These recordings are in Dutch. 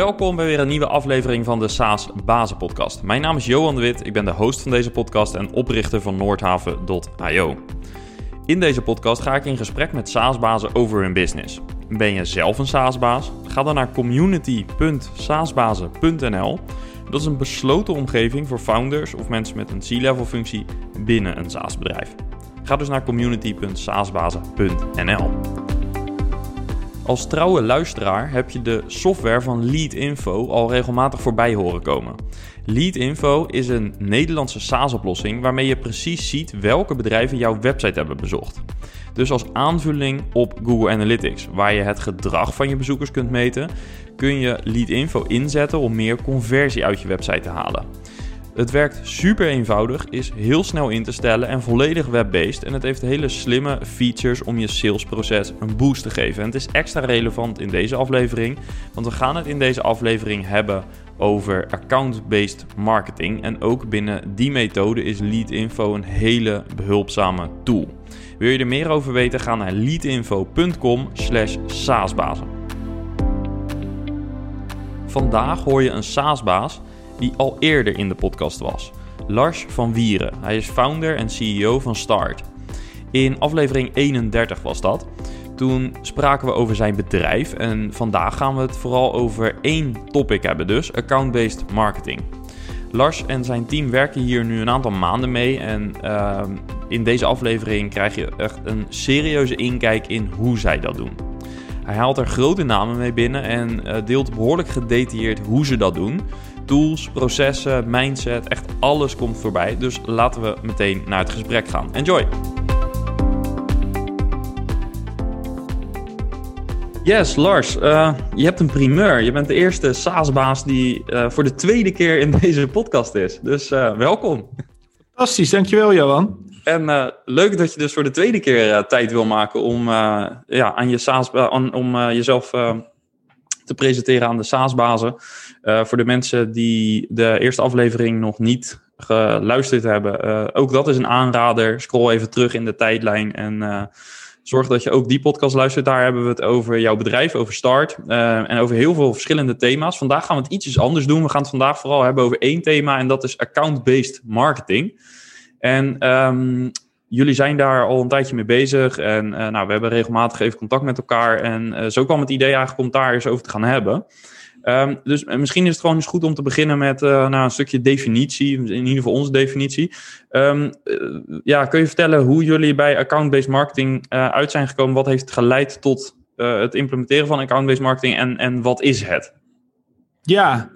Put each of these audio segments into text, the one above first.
Welkom bij weer een nieuwe aflevering van de SaaS Bazen Podcast. Mijn naam is Johan de Wit, ik ben de host van deze podcast en oprichter van Noordhaven.io. In deze podcast ga ik in gesprek met SaaS-bazen over hun business. Ben je zelf een SaaS-baas? Ga dan naar community.saasbazen.nl. Dat is een besloten omgeving voor founders of mensen met een C-level functie binnen een SaaS-bedrijf. Ga dus naar community.saasbazen.nl. Als trouwe luisteraar heb je de software van Leadinfo al regelmatig voorbij horen komen. Leadinfo is een Nederlandse SaaS-oplossing waarmee je precies ziet welke bedrijven jouw website hebben bezocht. Dus als aanvulling op Google Analytics, waar je het gedrag van je bezoekers kunt meten, kun je Leadinfo inzetten om meer conversie uit je website te halen. Het werkt super eenvoudig, is heel snel in te stellen en volledig web-based. En het heeft hele slimme features om je salesproces een boost te geven. En het is extra relevant in deze aflevering, want we gaan het in deze aflevering hebben over account-based marketing. En ook binnen die methode is Leadinfo een hele behulpzame tool. Wil je er meer over weten? Ga naar leadinfo.com slash saasbazen. Vandaag hoor je een saasbaas die al eerder in de podcast was. Lars van Wieren. Hij is founder en CEO van Start. In aflevering 31 was dat. Toen spraken we over zijn bedrijf en vandaag gaan we het vooral over één topic hebben, dus account-based marketing. Lars en zijn team werken hier nu een aantal maanden mee en uh, in deze aflevering krijg je echt een serieuze inkijk in hoe zij dat doen. Hij haalt er grote namen mee binnen en uh, deelt behoorlijk gedetailleerd hoe ze dat doen tools, processen, mindset, echt alles komt voorbij. Dus laten we meteen naar het gesprek gaan. Enjoy! Yes, Lars, uh, je hebt een primeur. Je bent de eerste SaaS-baas die uh, voor de tweede keer in deze podcast is. Dus uh, welkom. Fantastisch, dankjewel Johan. En leuk dat je dus voor de tweede keer tijd wil maken om, ja, aan je SaaS, om jezelf te presenteren aan de SaaS-bazen. Uh, voor de mensen die de eerste aflevering nog niet geluisterd hebben, uh, ook dat is een aanrader. Scroll even terug in de tijdlijn en uh, zorg dat je ook die podcast luistert. Daar hebben we het over jouw bedrijf, over Start en over heel veel verschillende thema's. Vandaag gaan we het ietsjes anders doen. We gaan het vandaag vooral hebben over één thema en dat is account-based marketing. En um, jullie zijn daar al een tijdje mee bezig. En uh, nou, we hebben regelmatig even contact met elkaar. En uh, zo kwam het idee eigenlijk om daar eens over te gaan hebben. Um, dus misschien is het gewoon eens goed om te beginnen met uh, nou, een stukje definitie. In ieder geval onze definitie. Um, ja, kun je vertellen hoe jullie bij account-based marketing uit zijn gekomen? Wat heeft geleid tot het implementeren van account-based marketing en, en wat is het? Ja,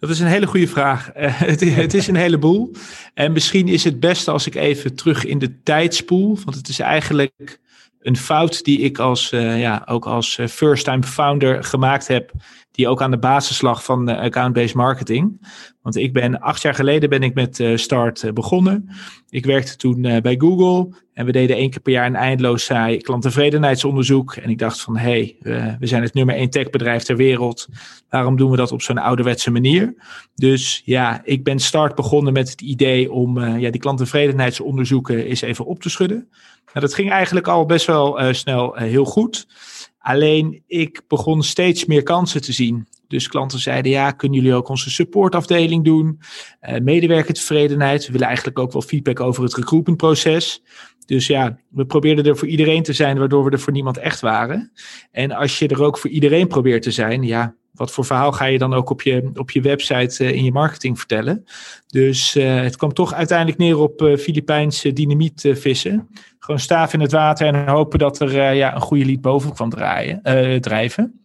dat is een hele goede vraag. Uh, het, het, is een heleboel. En misschien is het beste als ik even terug in de tijd spoel. Want het is eigenlijk een fout die ik als, uh, ja, ook als first-time founder gemaakt heb die ook aan de basis lag van account-based marketing. Want ik ben acht jaar geleden ben ik met uh, Start uh, begonnen. Ik werkte toen bij Google en we deden één keer per jaar een eindeloos saai klanttevredenheidsonderzoek. En ik dacht van, hé, hey, we zijn het nummer één techbedrijf ter wereld. Waarom doen we dat op zo'n ouderwetse manier? Dus ja, ik ben Start begonnen met het idee om ja, die klanttevredenheidsonderzoeken eens even op te schudden. Nou, dat ging eigenlijk al best wel snel heel goed. Alleen ik begon steeds meer kansen te zien. Dus klanten zeiden: ja, kunnen jullie ook onze supportafdeling doen? Uh, medewerkertevredenheid. We willen eigenlijk ook wel feedback over het recruitmentproces. Dus ja, we probeerden er voor iedereen te zijn, waardoor we er voor niemand echt waren. En als je er ook voor iedereen probeert te zijn, ja, wat voor verhaal ga je dan ook op je, op je website uh, in je marketing vertellen? Dus uh, het kwam toch uiteindelijk neer op uh, Filipijnse dynamiet vissen. Gewoon staaf in het water en hopen dat er ja, een goede lied boven kwam draaien, drijven.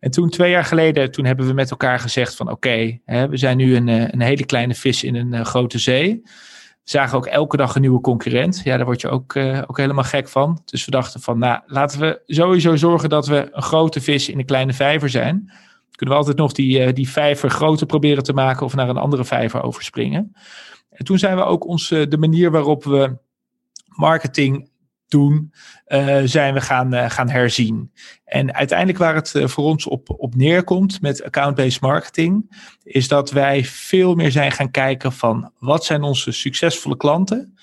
En toen, twee jaar geleden, toen hebben we met elkaar gezegd van oké, we zijn nu een, een hele kleine vis in een grote zee. We zagen ook elke dag een nieuwe concurrent. Ja, daar word je ook, ook helemaal gek van. Dus we dachten van, nou, laten we sowieso zorgen dat we een grote vis in een kleine vijver zijn. Kunnen we altijd nog die, die vijver groter proberen te maken of naar een andere vijver overspringen. En toen zijn we ook ons, de manier waarop we marketing doen, uh, zijn we gaan, uh, gaan herzien. En uiteindelijk waar het uh, voor ons op, op neerkomt met account-based marketing, is dat wij veel meer zijn gaan kijken van wat zijn onze succesvolle klanten,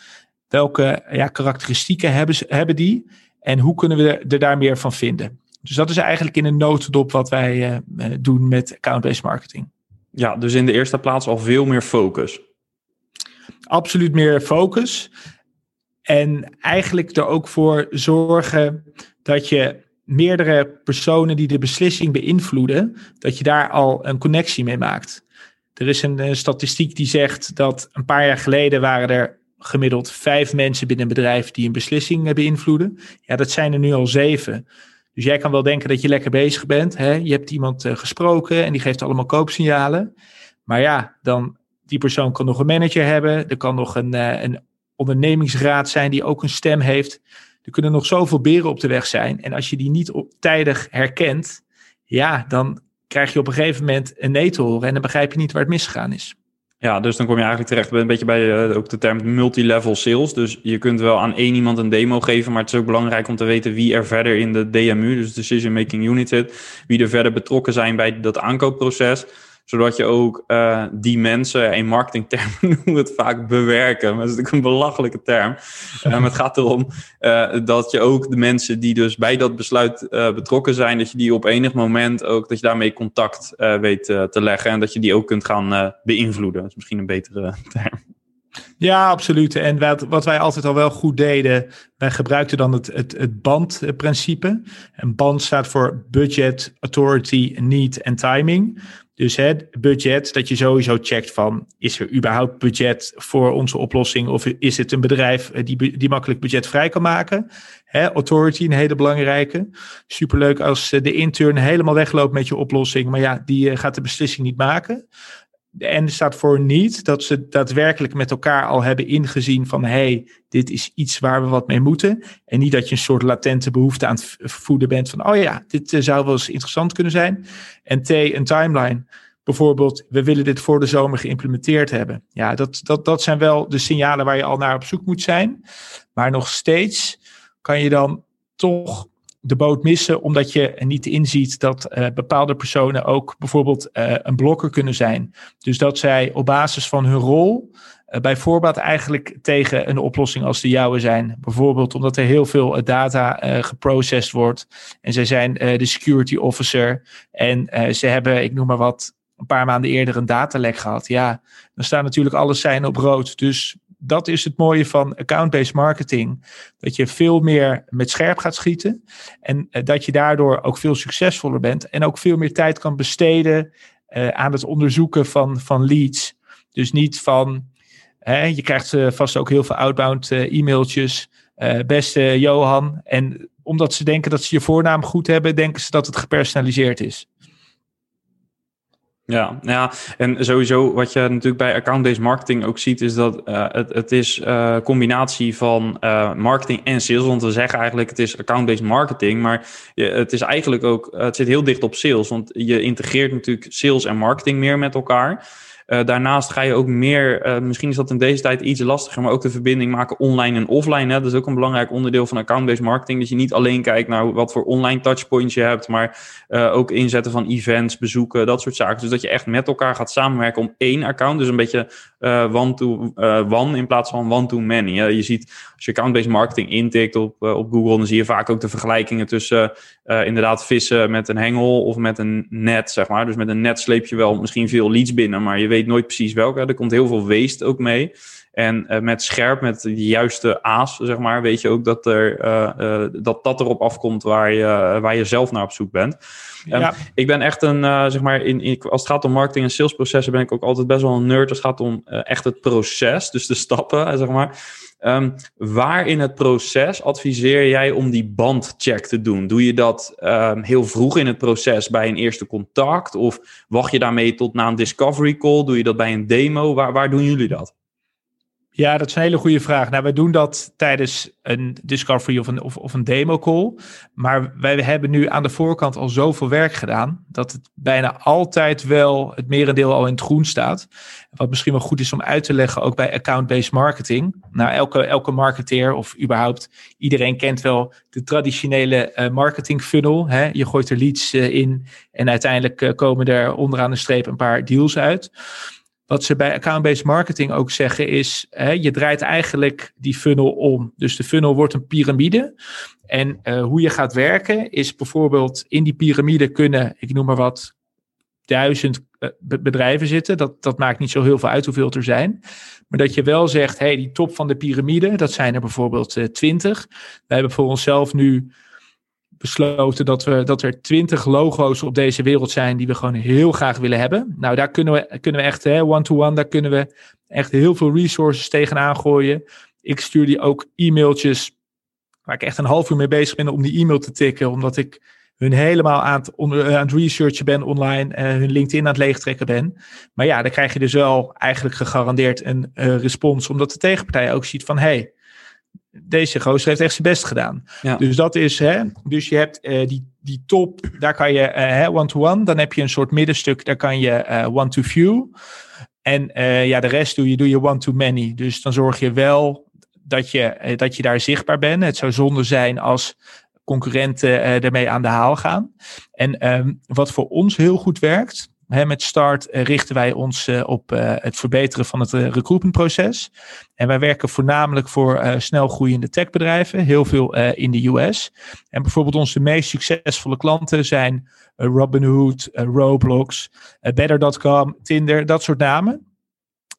welke ja, karakteristieken hebben, ze, hebben die en hoe kunnen we er, er daar meer van vinden. Dus dat is eigenlijk in een notendop wat wij doen met account-based marketing. Ja, dus in de eerste plaats al veel meer focus. Absoluut meer focus. En eigenlijk er ook voor zorgen dat je meerdere personen die de beslissing beïnvloeden, dat je daar al een connectie mee maakt. Er is een, statistiek die zegt dat een paar jaar geleden waren er gemiddeld vijf mensen binnen een bedrijf die een beslissing beïnvloeden. Ja, dat zijn er nu al zeven. Dus jij kan wel denken dat je lekker bezig bent. Hè? Je hebt iemand uh, gesproken en die geeft allemaal koopsignalen. Maar ja, dan die persoon kan nog een manager hebben. Er kan nog een, uh, een ondernemingsraad zijn die ook een stem heeft. Er kunnen nog zoveel beren op de weg zijn. En als je die niet op, tijdig herkent, ja, dan krijg je op een gegeven moment een nee te horen. En dan begrijp je niet waar het misgegaan is. Ja, dus dan kom je eigenlijk terecht een beetje bij uh, ook de term multilevel sales. Dus je kunt wel aan één iemand een demo geven, maar het is ook belangrijk om te weten wie er verder in de DMU, dus Decision Making Unit zit, wie er verder betrokken zijn bij dat aankoopproces zodat je ook uh, die mensen, in marketingtermen noemen we het vaak bewerken. Maar dat is natuurlijk een belachelijke term. Um, het gaat erom uh, dat je ook de mensen die dus bij dat besluit betrokken zijn, dat je die op enig moment ook, dat je daarmee contact weet te leggen. En dat je die ook kunt gaan beïnvloeden. Dat is misschien een betere term. Ja, absoluut. En wat, wat wij altijd al wel goed deden, wij gebruikten dan het, het, het bandprincipe. En band staat voor budget, authority, need en timing. Dus het budget, dat je sowieso checkt van, is er überhaupt budget voor onze oplossing? Of is het een bedrijf eh, die, die makkelijk budget vrij kan maken? Hè, authority, een hele belangrijke. Superleuk als eh, de intern helemaal wegloopt met je oplossing, maar ja, die eh, gaat de beslissing niet maken. De N staat voor niet, dat ze daadwerkelijk met elkaar al hebben ingezien van hey, dit is iets waar we wat mee moeten. En niet dat je een soort latente behoefte aan het voeden bent van oh ja, dit eh, zou wel eens interessant kunnen zijn. En T, een timeline. Bijvoorbeeld, we willen dit voor de zomer geïmplementeerd hebben. Ja, dat, dat, dat zijn wel de signalen waar je al naar op zoek moet zijn. Maar nog steeds kan je dan toch de boot missen, omdat je niet inziet dat uh, bepaalde personen ook bijvoorbeeld uh, een blokker kunnen zijn. Dus dat zij op basis van hun rol uh, bij voorbaat eigenlijk tegen een oplossing als de jouwe zijn. Bijvoorbeeld omdat er heel veel data geprocessed wordt en zij zijn de security officer en ze hebben, ik noem maar wat, een paar maanden eerder een datalek gehad. Ja, dan staan natuurlijk alle zijn op rood. Dus dat is het mooie van account-based marketing. Dat je veel meer met scherp gaat schieten. En uh, dat je daardoor ook veel succesvoller bent. En ook veel meer tijd kan besteden uh, aan het onderzoeken van, van leads. Dus niet van, hè, je krijgt uh, vast ook heel veel outbound e-mailtjes. beste Johan. En omdat ze denken dat ze je voornaam goed hebben, denken ze dat het gepersonaliseerd is. Ja, ja, en sowieso wat je natuurlijk bij account-based marketing ook ziet, is dat uh, het, het is uh, combinatie van uh, marketing en sales. Want we zeggen eigenlijk het is account-based marketing, maar het is eigenlijk ook, het zit heel dicht op sales. Want je integreert natuurlijk sales en marketing meer met elkaar. Uh, daarnaast ga je ook meer, uh, misschien is dat in deze tijd iets lastiger, maar ook de verbinding maken online en offline. Hè? Dat is ook een belangrijk onderdeel van account-based marketing. Dat je niet alleen kijkt naar wat voor online touchpoints je hebt, maar uh, ook inzetten van events, bezoeken, dat soort zaken. Dus dat je echt met elkaar gaat samenwerken om één account. Dus een beetje one-to-one in plaats van one-to-many. Je ziet, als je account-based marketing intikt op, op Google, dan zie je vaak ook de vergelijkingen tussen inderdaad vissen met een hengel of met een net, zeg maar. Dus met een net sleep je wel misschien veel leads binnen, maar je weet nooit precies welke. Er komt heel veel waste ook mee. En uh, met scherp, met de juiste aas, zeg maar, weet je ook dat er, uh, uh, dat, dat erop afkomt waar je, waar je zelf naar op zoek bent. Ja. Um, ik ben echt een, zeg maar, in, in, als het gaat om marketing en salesprocessen, ben ik ook altijd best wel een nerd. Als het gaat om echt het proces, dus de stappen, zeg maar. Um, waar in het proces adviseer jij om die bandcheck te doen? Doe je dat um, heel vroeg in het proces bij een eerste contact? Of wacht je daarmee tot na een discovery call? Doe je dat bij een demo? Waar, waar doen jullie dat? Ja, dat is een hele goede vraag. Nou, wij doen dat tijdens een discovery of een, of, of een demo call. Maar wij hebben nu aan de voorkant al zoveel werk gedaan. dat het bijna altijd wel het merendeel al in het groen staat. Wat misschien wel goed is om uit te leggen, ook bij account-based marketing. Nou, elke, elke marketeer of überhaupt iedereen kent wel de traditionele uh, marketing funnel. Hè? Je gooit er leads uh, in en uiteindelijk uh, komen er onderaan de streep een paar deals uit. Wat ze bij account-based marketing ook zeggen is, hè, je draait eigenlijk die funnel om. Dus de funnel wordt een piramide. En uh, hoe je gaat werken is bijvoorbeeld in die piramide kunnen, ik noem maar wat, duizend uh, bedrijven zitten. Dat, dat maakt niet zo heel veel uit hoeveel er zijn. Maar dat je wel zegt, hey, die top van de piramide, dat zijn er bijvoorbeeld uh, twintig. Wij hebben voor onszelf nu besloten dat, we, dat er twintig logo's op deze wereld zijn die we gewoon heel graag willen hebben. Nou, daar kunnen we, kunnen we echt, one-to-one, daar kunnen we echt heel veel resources tegenaan gooien. Ik stuur die ook e-mailtjes waar ik echt een half uur mee bezig ben om die e-mail te tikken, omdat ik hun helemaal aan het, onder, aan het researchen ben online, hun LinkedIn aan het leegtrekken ben. Maar ja, dan krijg je dus wel eigenlijk gegarandeerd een uh, respons, omdat de tegenpartij ook ziet van, hey, deze gozer heeft echt zijn best gedaan. Ja. Dus dat is, hè, dus je hebt uh, die, die top, daar kan je uh, one-to-one, dan heb je een soort middenstuk, daar kan je uh, one-to-few. En ja, de rest doe je, doe je one-to-many. Dus dan zorg je wel dat je, dat je daar zichtbaar bent. Het zou zonde zijn als concurrenten ermee aan de haal gaan. En um, wat voor ons heel goed werkt, met Start richten wij ons uh, op uh, het verbeteren van het uh, recruitmentproces. En wij werken voornamelijk voor snel groeiende techbedrijven, heel veel in de US. En bijvoorbeeld onze meest succesvolle klanten zijn Robinhood, Roblox, Better.com, Tinder, dat soort namen.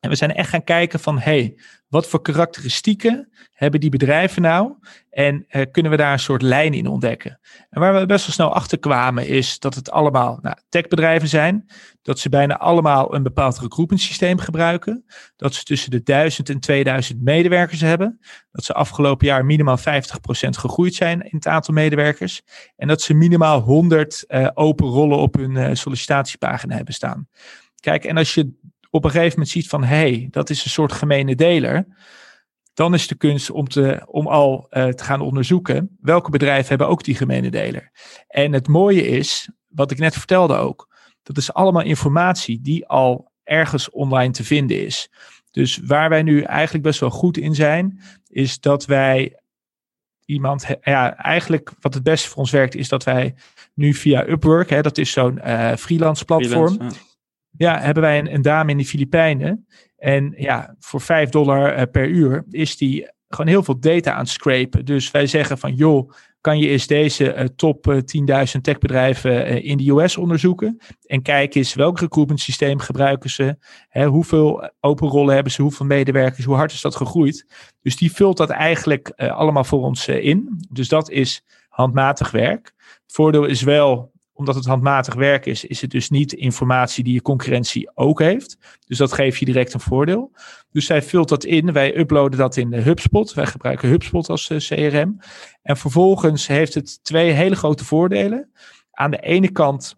En we zijn echt gaan kijken van, hey, wat voor karakteristieken hebben die bedrijven nou? En uh, kunnen we daar een soort lijn in ontdekken? En waar we best wel snel achter kwamen is dat het allemaal nou, techbedrijven zijn. Dat ze bijna allemaal een bepaald recruitment gebruiken. Dat ze tussen de 1000 en 2000 medewerkers hebben. Dat ze afgelopen jaar minimaal 50% gegroeid zijn in het aantal medewerkers. En dat ze minimaal 100 uh, open rollen op hun uh, sollicitatiepagina hebben staan. Kijk, en als je op een gegeven moment ziet van hé, hey, dat is een soort gemene deler. Dan is de kunst om, te, om al uh, te gaan onderzoeken welke bedrijven hebben ook die gemene deler. En het mooie is, wat ik net vertelde ook, dat is allemaal informatie die al ergens online te vinden is. Dus waar wij nu eigenlijk best wel goed in zijn, is dat wij iemand, ja, eigenlijk wat het beste voor ons werkt, is dat wij nu via Upwork, hè, dat is zo'n uh, freelance platform. Hebben wij een, een dame in de Filipijnen. En ja, voor 5 dollar uh, per uur is die gewoon heel veel data aan het scrapen. Dus wij zeggen van, joh, kan je eens deze uh, top uh, 10.000 techbedrijven in de US onderzoeken? En kijk eens welk recruitment systeem gebruiken ze? Hè, hoeveel open rollen hebben ze? Hoeveel medewerkers? Hoe hard is dat gegroeid? Dus die vult dat eigenlijk allemaal voor ons in. Dus dat is handmatig werk. Het voordeel is wel omdat het handmatig werk is, is het dus niet informatie die je concurrentie ook heeft. Dus dat geeft je direct een voordeel. Dus zij vult dat in. Wij uploaden dat in HubSpot. Wij gebruiken HubSpot als eh, CRM. En vervolgens heeft het twee hele grote voordelen. Aan de ene kant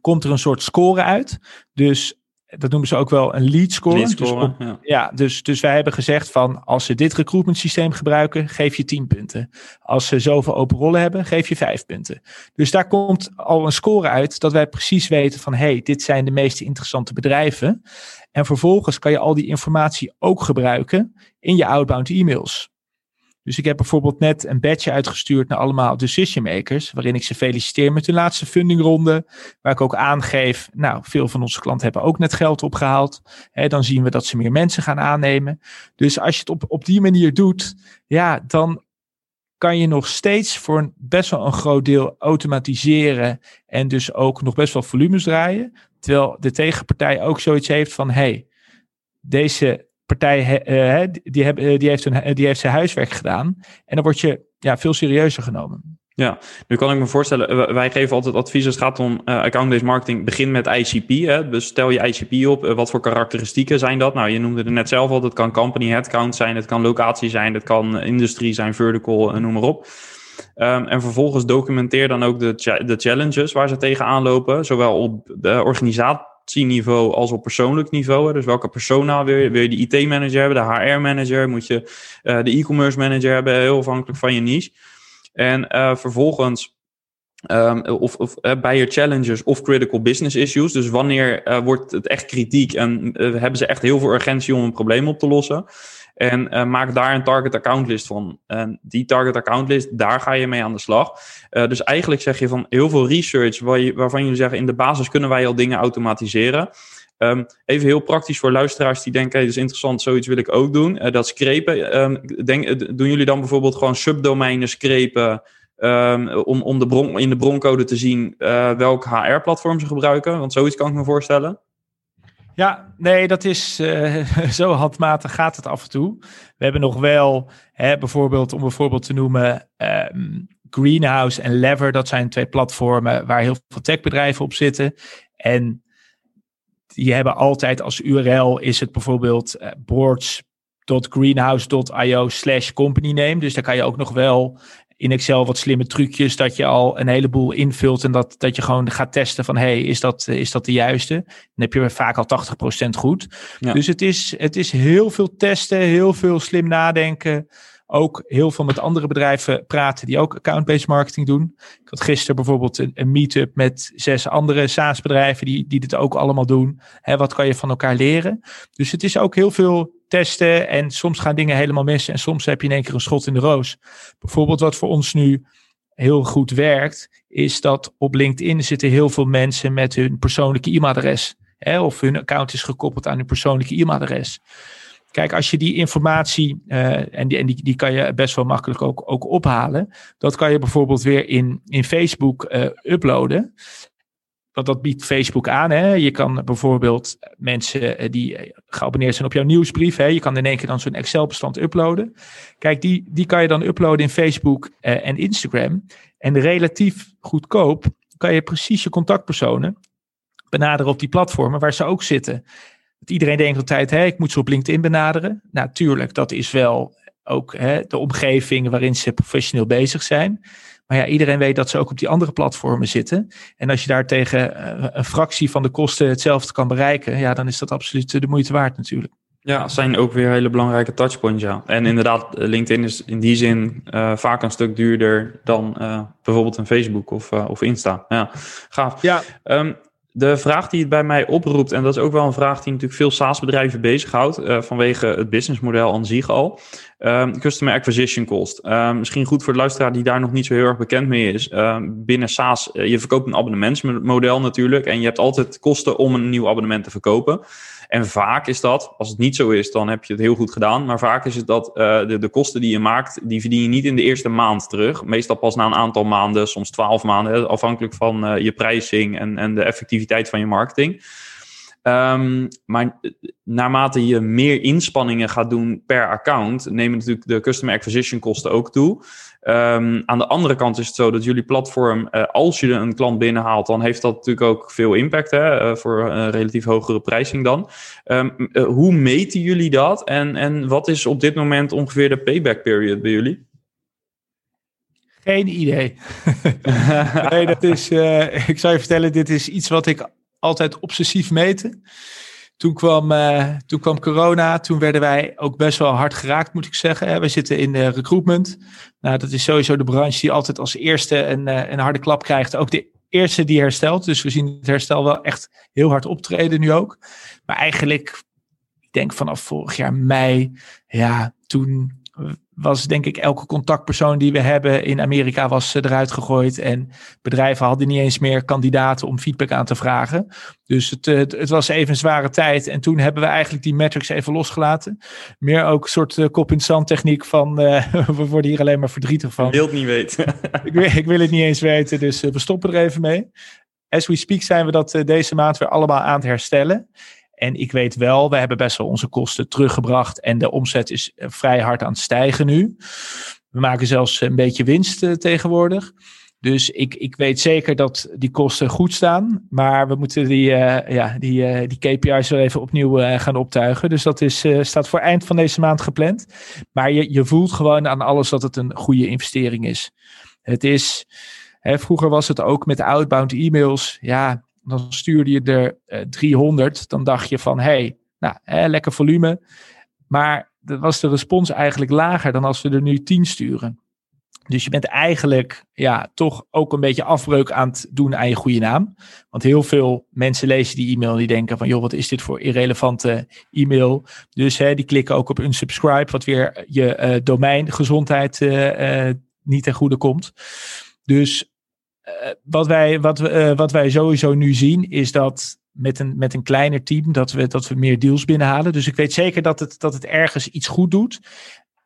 komt er een soort score uit. Dus dat noemen ze ook wel een lead score. Lead dus score dus ja. ja, dus, dus wij hebben gezegd van als ze dit recruitment systeem gebruiken, geef je 10 punten. Als ze zoveel open rollen hebben, geef je 5 punten. Dus daar komt al een score uit dat wij precies weten van hey, dit zijn de meest interessante bedrijven. En vervolgens kan je al die informatie ook gebruiken in je outbound e-mails. Dus ik heb bijvoorbeeld net een badge uitgestuurd naar allemaal decision makers, waarin ik ze feliciteer met hun laatste fundingronde, waar ik ook aangeef, nou, veel van onze klanten hebben ook net geld opgehaald. Hè, dan zien we dat ze meer mensen gaan aannemen. Dus als je het op, op die manier doet, ja, dan kan je nog steeds voor een, best wel een groot deel automatiseren en dus ook nog best wel volumes draaien. Terwijl de tegenpartij ook zoiets heeft van, hey, deze partij uh, die, die, heeft hun, die heeft zijn huiswerk gedaan. En dan word je ja, veel serieuzer genomen. Ja, nu kan ik me voorstellen, wij geven altijd advies als het gaat om account-based marketing. Begin met ICP. Hè? Dus stel je ICP op. Wat voor karakteristieken zijn dat? Nou, je noemde het net zelf al. Het kan company headcount zijn, het kan locatie zijn, het kan industrie zijn, vertical, noem maar op. Um, en vervolgens documenteer dan ook de, de challenges waar ze tegenaan lopen. Zowel op de organisatie als op persoonlijk niveau. Dus welke persona wil je? Wil je de IT-manager hebben, de HR-manager? Moet je uh, de e-commerce manager hebben? Heel afhankelijk van je niche. En uh, vervolgens Um, of, of uh, bij je challenges of critical business issues. Dus wanneer wordt het echt kritiek en hebben ze echt heel veel urgentie om een probleem op te lossen. En maak daar een target account list van. En die target account list, daar ga je mee aan de slag. dus eigenlijk zeg je van heel veel research je, waarvan jullie zeggen in de basis kunnen wij al dingen automatiseren. Um, even heel praktisch voor luisteraars die denken, hey, dat is interessant, zoiets wil ik ook doen. Uh, dat screpen, denk, doen jullie dan bijvoorbeeld gewoon subdomeinen screpen um, om, om de in de broncode te zien welk HR-platform ze gebruiken? Want zoiets kan ik me voorstellen. Ja, nee, dat is uh, zo handmatig gaat het af en toe. We hebben nog wel, hè, bijvoorbeeld om bijvoorbeeld te noemen, um, Greenhouse en Lever. Dat zijn twee platformen waar heel veel techbedrijven op zitten. En die hebben altijd als URL is het bijvoorbeeld uh, boards.greenhouse.io slash company name. Dus daar kan je ook nog wel in Excel wat slimme trucjes dat je al een heleboel invult en dat, dat je gewoon gaat testen van hey, is dat, is dat de juiste? Dan heb je vaak al 80% goed. Dus het is, het is heel veel testen, heel veel slim nadenken. Ook heel veel met andere bedrijven praten die ook account-based marketing doen. Ik had gisteren bijvoorbeeld een, een meet-up met zes andere SaaS-bedrijven die, die dit ook allemaal doen. Hè, wat kan je van elkaar leren? Dus het is ook heel veel testen en soms gaan dingen helemaal mis en soms heb je in één keer een schot in de roos. Bijvoorbeeld wat voor ons nu heel goed werkt, is dat op LinkedIn zitten heel veel mensen met hun persoonlijke e-mailadres. Of hun account is gekoppeld aan hun persoonlijke e-mailadres. Kijk, als je die informatie, uh, en, die, en die, die kan je best wel makkelijk ook, ook ophalen. Dat kan je bijvoorbeeld weer in, in Facebook uh, uploaden. Want dat biedt Facebook aan. Hè? Je kan bijvoorbeeld mensen eh, die geabonneerd zijn op jouw nieuwsbrief. Hè? Je kan in één keer dan zo'n Excel-bestand uploaden. Kijk, die, die kan je dan uploaden in Facebook uh, en Instagram. En relatief goedkoop kan je precies je contactpersonen benaderen op die platformen waar ze ook zitten. Dat iedereen denkt altijd, hè, ik moet ze op LinkedIn benaderen. Natuurlijk, dat is wel ook hè, de omgeving waarin ze professioneel bezig zijn. Maar ja, iedereen weet dat ze ook op die andere platformen zitten. En als je daar tegen eh, een fractie van de kosten hetzelfde kan bereiken, ja, dan is dat absoluut de moeite waard natuurlijk. Ja, zijn ook weer hele belangrijke touchpoints, ja. En inderdaad, eh, LinkedIn is in die zin uh, vaak een stuk duurder dan uh, bijvoorbeeld een Facebook of, uh, of Insta. Ja, gaaf. Ja. Um, de vraag die het bij mij oproept, en dat is ook wel een vraag die natuurlijk veel SaaS-bedrijven bezighoudt, uh, vanwege het businessmodel aan zich al. Um, customer acquisition cost. Um, misschien goed voor de luisteraar die daar nog niet zo heel erg bekend mee is. Um, binnen SaaS, uh, je verkoopt een abonnementsmodel natuurlijk, en je hebt altijd kosten om een nieuw abonnement te verkopen. En vaak is dat, als het niet zo is, dan heb je het heel goed gedaan. Maar vaak is het dat uh, de, de kosten die je maakt, die verdien je niet in de eerste maand terug. Meestal pas na een aantal maanden, soms twaalf maanden, afhankelijk van uh, je prijzing en, en de effectiviteit van je marketing. Um, maar naarmate je meer inspanningen gaat doen per account, nemen natuurlijk de customer acquisition kosten ook toe. Um, aan de andere kant is het zo dat jullie platform, uh, als je een klant binnenhaalt, dan heeft dat natuurlijk ook veel impact hè, uh, voor een relatief hogere prijzing dan. Um, uh, hoe meten jullie dat en, en wat is op dit moment ongeveer de payback period bij jullie? Geen idee. nee, dat is, ik zou je vertellen, dit is iets wat ik altijd obsessief meten. Toen kwam, uh, toen kwam corona, toen werden wij ook best wel hard geraakt, moet ik zeggen. We zitten in de recruitment. Nou, dat is sowieso de branche die altijd als eerste een, uh, een harde klap krijgt. Ook de eerste die herstelt. Dus we zien het herstel wel echt heel hard optreden nu ook. Maar eigenlijk, ik denk vanaf vorig jaar mei, ja, toen was denk ik elke contactpersoon die we hebben in Amerika was eh, eruit gegooid. En bedrijven hadden niet eens meer kandidaten om feedback aan te vragen. Dus het, eh, het, het, was even een zware tijd. En toen hebben we eigenlijk die metrics even losgelaten. Meer ook een soort uh, kop in zand techniek van uh, we worden hier alleen maar verdrietig van. Ik wil het niet weten. ik, wil, ik wil het niet eens weten, dus we stoppen er even mee. As we speak zijn we dat deze maand weer allemaal aan het herstellen. En ik weet wel, we hebben best wel onze kosten teruggebracht. En de omzet is eh, vrij hard aan het stijgen nu. We maken zelfs een beetje winst uh, tegenwoordig. Dus ik, ik weet zeker dat die kosten goed staan. Maar we moeten die, uh, ja, die, die KPI's weer even opnieuw gaan optuigen. Dus dat is, staat voor eind van deze maand gepland. Maar je, je voelt gewoon aan alles dat het een goede investering is. Het is, hè, vroeger was het ook met outbound e-mails. Ja, dan stuurde je er uh, eh, 300. Dan dacht je van, hé, hey, nou, hè, lekker volume. Maar was de respons eigenlijk lager dan als we er nu 10 sturen. Dus je bent eigenlijk ja, toch ook een beetje afbreuk aan het doen aan je goede naam. Want heel veel mensen lezen die e-mail en die denken van... joh, wat is dit voor irrelevante e-mail? Dus hè, die klikken ook op unsubscribe... wat weer je uh, domeingezondheid uh, niet ten goede komt. Dus wat, wij, wat, wat wij sowieso nu zien is dat met een, met een kleiner team dat we, dat we meer deals binnenhalen. Dus ik weet zeker dat het, dat het ergens iets goed doet.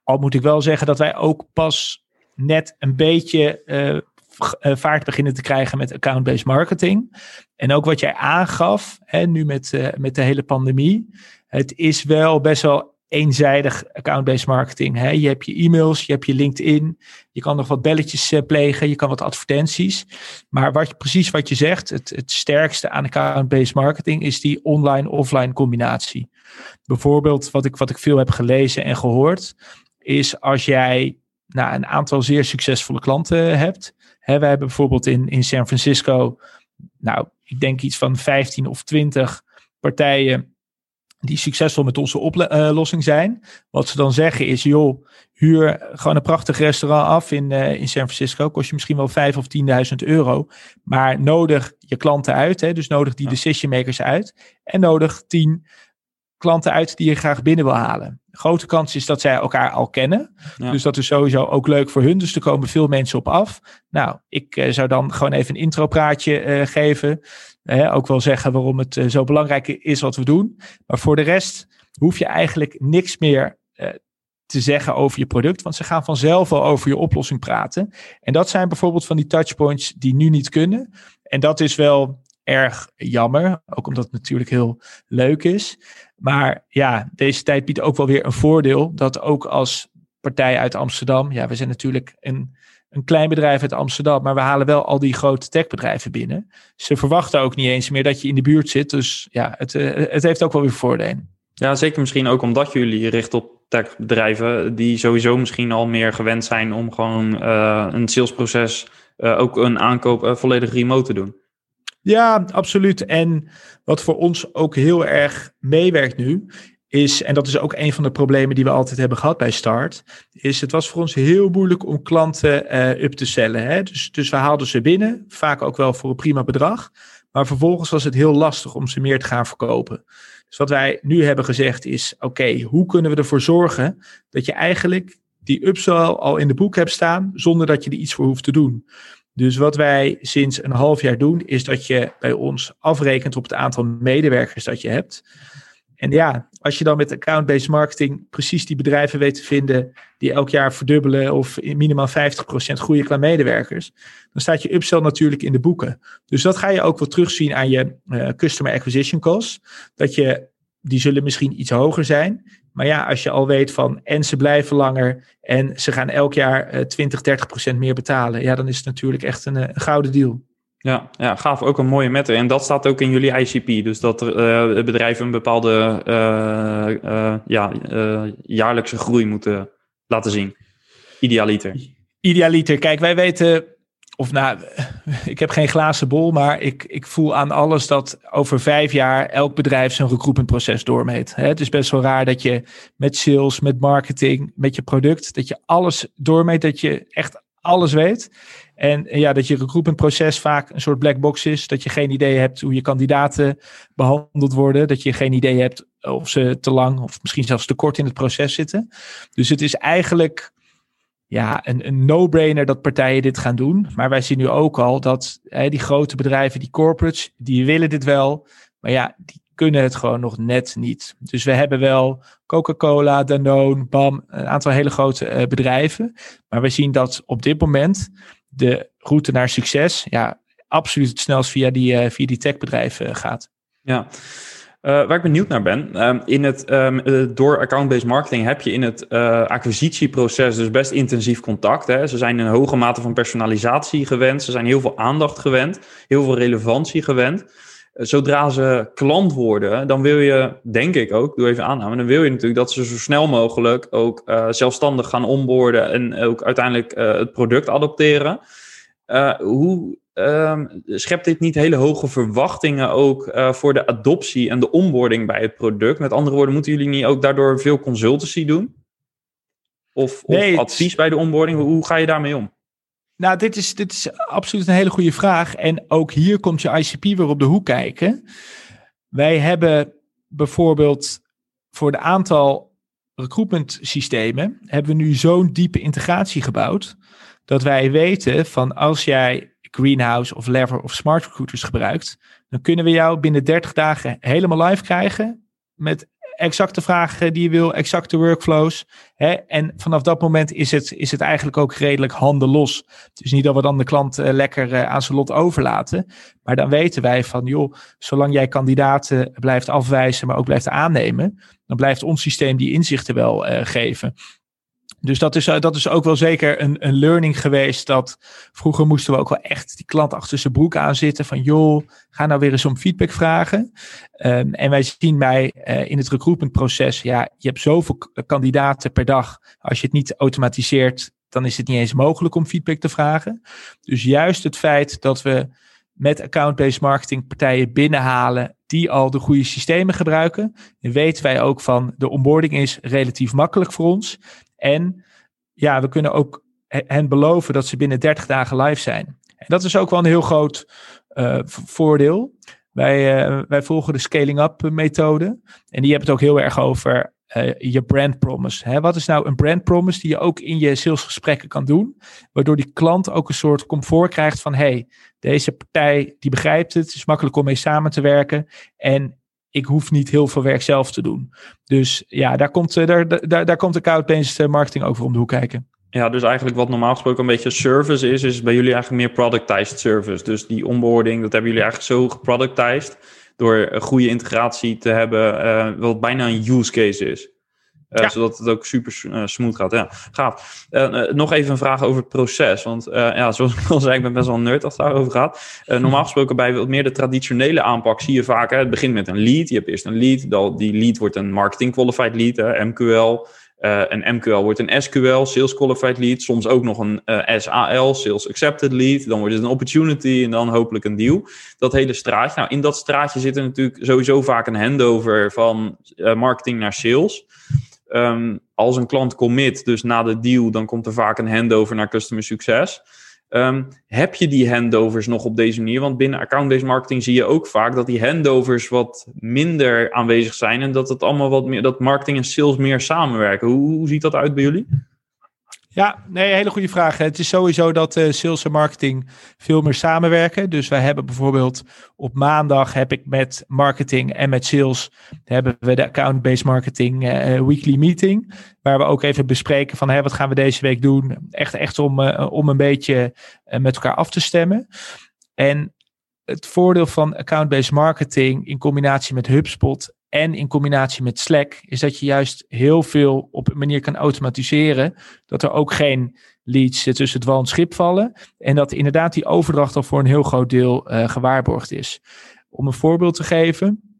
Al moet ik wel zeggen dat wij ook pas net een beetje uh, vaart beginnen te krijgen met account-based marketing. En ook wat jij aangaf, nu met, met de hele pandemie. Het is wel best wel eenzijdig account-based marketing. Hè? Je hebt je e-mails, je hebt je LinkedIn, je kan nog wat belletjes uh, plegen, je kan wat advertenties. Maar wat, precies wat je zegt, het, het sterkste aan account-based marketing is die online-offline combinatie. Bijvoorbeeld wat ik, wat ik veel heb gelezen en gehoord, is als jij nou, een aantal zeer succesvolle klanten hebt. Hè, wij hebben bijvoorbeeld in, in San Francisco, nou, ik denk iets van 15 of 20 partijen die succesvol met onze oplossing zijn. Wat ze dan zeggen is, joh, huur gewoon een prachtig restaurant af in, uh, in San Francisco. Kost je misschien wel 5 of 10.000 euro. Maar nodig je klanten uit, hè, dus nodig die decision makers uit. En nodig 10 klanten uit die je graag binnen wil halen. grote kans is dat zij elkaar al kennen. Dus dat is sowieso ook leuk voor hun. Dus er komen veel mensen op af. Nou, ik uh, zou dan gewoon even een intropraatje uh, geven. Ook wel zeggen waarom het zo belangrijk is wat we doen. Maar voor de rest hoef je eigenlijk niks meer te zeggen over je product. Want ze gaan vanzelf al over je oplossing praten. En dat zijn bijvoorbeeld van die touchpoints die nu niet kunnen. En dat is wel erg jammer. Ook omdat het natuurlijk heel leuk is. Maar ja, deze tijd biedt ook wel weer een voordeel. Dat ook als partij uit Amsterdam. Ja, we zijn natuurlijk een, een klein bedrijf uit Amsterdam. Maar we halen wel al die grote techbedrijven binnen. Ze verwachten ook niet eens meer dat je in de buurt zit. Dus ja, het, eh, het heeft ook wel weer voordelen. Ja, zeker misschien ook omdat jullie richt op techbedrijven. Die sowieso misschien al meer gewend zijn om gewoon uh, een salesproces. Uh, ook een aankoop volledig remote te doen. Ja, absoluut. En wat voor ons ook heel erg meewerkt nu, is, en dat is ook een van de problemen die we altijd hebben gehad bij Start, is het was voor ons heel moeilijk om klanten uh, up te cellen. Hè? Dus, dus we haalden ze binnen, vaak ook wel voor een prima bedrag, maar vervolgens was het heel lastig om ze meer te gaan verkopen. Dus wat wij nu hebben gezegd is, oké, hoe kunnen we ervoor zorgen dat je eigenlijk die upsell al in de boek hebt staan, zonder dat je er iets voor hoeft te doen. Dus wat wij sinds een half jaar doen, is dat je bij ons afrekent op het aantal medewerkers dat je hebt. En ja, als je dan met account-based marketing precies die bedrijven weet te vinden die elk jaar verdubbelen of minimaal 50% groeien qua medewerkers, dan staat je upsell natuurlijk in de boeken. Dus dat ga je ook wel terugzien aan je uh, customer acquisition costs. Dat je, die zullen misschien iets hoger zijn, maar ja, als je al weet van en ze blijven langer en ze gaan elk jaar uh, 20, 30 procent meer betalen, ja, dan is het natuurlijk echt een, eh, een gouden deal. Ja, ja, gaaf. Ook een mooie meter. En dat staat ook in jullie ICP. Dus dat uh, bedrijven een bepaalde uh, ja, jaarlijkse groei moeten laten zien. Idealiter. Idealiter. Kijk, wij weten of nou, ik heb geen glazen bol, maar ik, ik voel aan alles dat over vijf jaar elk bedrijf zijn recruitmentproces doormeet. Het is best wel raar dat je met sales, met marketing, met je product, dat je alles doormeet, dat je echt alles weet. En ja, dat je recruitmentproces vaak een soort black box is. Dat je geen idee hebt hoe je kandidaten behandeld worden. Dat je geen idee hebt of ze te lang of misschien zelfs te kort in het proces zitten. Dus het is eigenlijk ja, een, no-brainer dat partijen dit gaan doen. Maar wij zien nu ook al dat hè, die grote bedrijven, die corporates, die willen dit wel. Maar ja, die kunnen het gewoon nog net niet. Dus we hebben wel Coca-Cola, Danone, BAM, een aantal hele grote uh, bedrijven. Maar we zien dat op dit moment de route naar succes, ja, absoluut het snelst via die, uh, via die techbedrijven gaat. Ja, uh, waar ik benieuwd naar ben, uh, in het, uh, door account-based marketing heb je in het acquisitieproces dus best intensief contact. Hè? Ze zijn een hoge mate van personalisatie gewend, ze zijn heel veel aandacht gewend, heel veel relevantie gewend. Zodra ze klant worden, dan wil je, denk ik ook, doe even aanname, dan wil je natuurlijk dat ze zo snel mogelijk ook zelfstandig gaan onboorden en ook uiteindelijk het product adopteren. hoe Um, schept dit niet hele hoge verwachtingen ook voor de adoptie en de onboarding bij het product? Met andere woorden, moeten jullie niet ook daardoor veel consultancy doen? Of, of advies bij de onboarding? Hoe ga je daarmee om? Nou, dit is, dit is absoluut een hele goede vraag. En ook hier komt je ICP weer op de hoek kijken. Wij hebben bijvoorbeeld voor de aantal recruitment systemen hebben we nu zo'n diepe integratie gebouwd dat wij weten van als jij Greenhouse of Lever of Smart Recruiters gebruikt, dan kunnen we jou binnen 30 dagen helemaal live krijgen met exacte vragen die je wil, exacte workflows. Hè? En vanaf dat moment is het, is het eigenlijk ook redelijk handen los. Dus niet dat we dan de klant uh, lekker uh, aan zijn lot overlaten. Maar dan weten wij van, joh, zolang jij kandidaten blijft afwijzen, maar ook blijft aannemen, dan blijft ons systeem die inzichten wel uh, geven. Dus dat is, dat is ook wel zeker een, een learning geweest. Dat vroeger moesten we ook wel echt die klant achter zijn broek aan zitten. Van joh, ga nou weer eens om feedback vragen. Um, en wij zien bij uh, in het recruitmentproces, ja, je hebt zoveel kandidaten per dag. Als je het niet automatiseert, dan is het niet eens mogelijk om feedback te vragen. Dus juist het feit dat we met account-based marketing partijen binnenhalen die al de goede systemen gebruiken. Weten wij ook van de onboarding is relatief makkelijk voor ons. En ja, we kunnen ook hen beloven dat ze binnen 30 dagen live zijn. En dat is ook wel een heel groot uh, voordeel. Wij, uh, wij volgen de scaling-up methode. En die hebben het ook heel erg over uh, je brand promise. Hè? Wat is nou een brand promise die je ook in je salesgesprekken kan doen? Waardoor die klant ook een soort comfort krijgt van... hey, deze partij die begrijpt het, het is makkelijk om mee samen te werken. En ik hoef niet heel veel werk zelf te doen. Dus ja, daar komt, eh, daar, daar, daar komt de cloud-based eh, marketing over om de hoek kijken. Ja, dus eigenlijk wat normaal gesproken een beetje service is, is bij jullie eigenlijk meer productized service. Dus die onboarding, dat hebben jullie eigenlijk zo geproductized door een goede integratie te hebben, uh, wat bijna een use case is. Uh, Zodat het ook super uh, smooth gaat. Ja, gaaf. Uh, nog even een vraag over het proces. Want ja, zoals ik al zei, ik ben best wel een nerd als het daarover gaat. normaal gesproken bij wat meer de traditionele aanpak zie je vaak... Hè, het begint met een lead. Je hebt eerst een lead. Die lead wordt een marketing qualified lead, hè, MQL. een MQL wordt een SQL, Sales Qualified Lead. Soms ook nog een SAL, Sales Accepted Lead. Dan wordt het een Opportunity en dan hopelijk een deal. Dat hele straatje. Nou, in dat straatje zit er natuurlijk sowieso vaak een handover van marketing naar sales... Um, als een klant commit, dus na de deal, dan komt er vaak een handover naar customer succes. Um, heb je die handovers nog op deze manier? Want binnen account-based marketing zie je ook vaak dat die handovers wat minder aanwezig zijn en dat het allemaal wat meer, dat marketing en sales meer samenwerken. Hoe, hoe ziet dat uit bij jullie? Ja, nee, hele goede vraag. Het is sowieso dat uh, sales en marketing veel meer samenwerken. Dus wij hebben bijvoorbeeld op maandag heb ik met marketing en met sales hebben we de account-based marketing uh, weekly meeting. Waar we ook even bespreken van hè, wat gaan we deze week doen. Echt, echt om, om een beetje met elkaar af te stemmen. En het voordeel van account-based marketing in combinatie met HubSpot en in combinatie met Slack is dat je juist heel veel op een manier kan automatiseren. Dat er ook geen leads tussen het wal en schip vallen. En dat inderdaad die overdracht al voor een heel groot deel uh, gewaarborgd is. Om een voorbeeld te geven.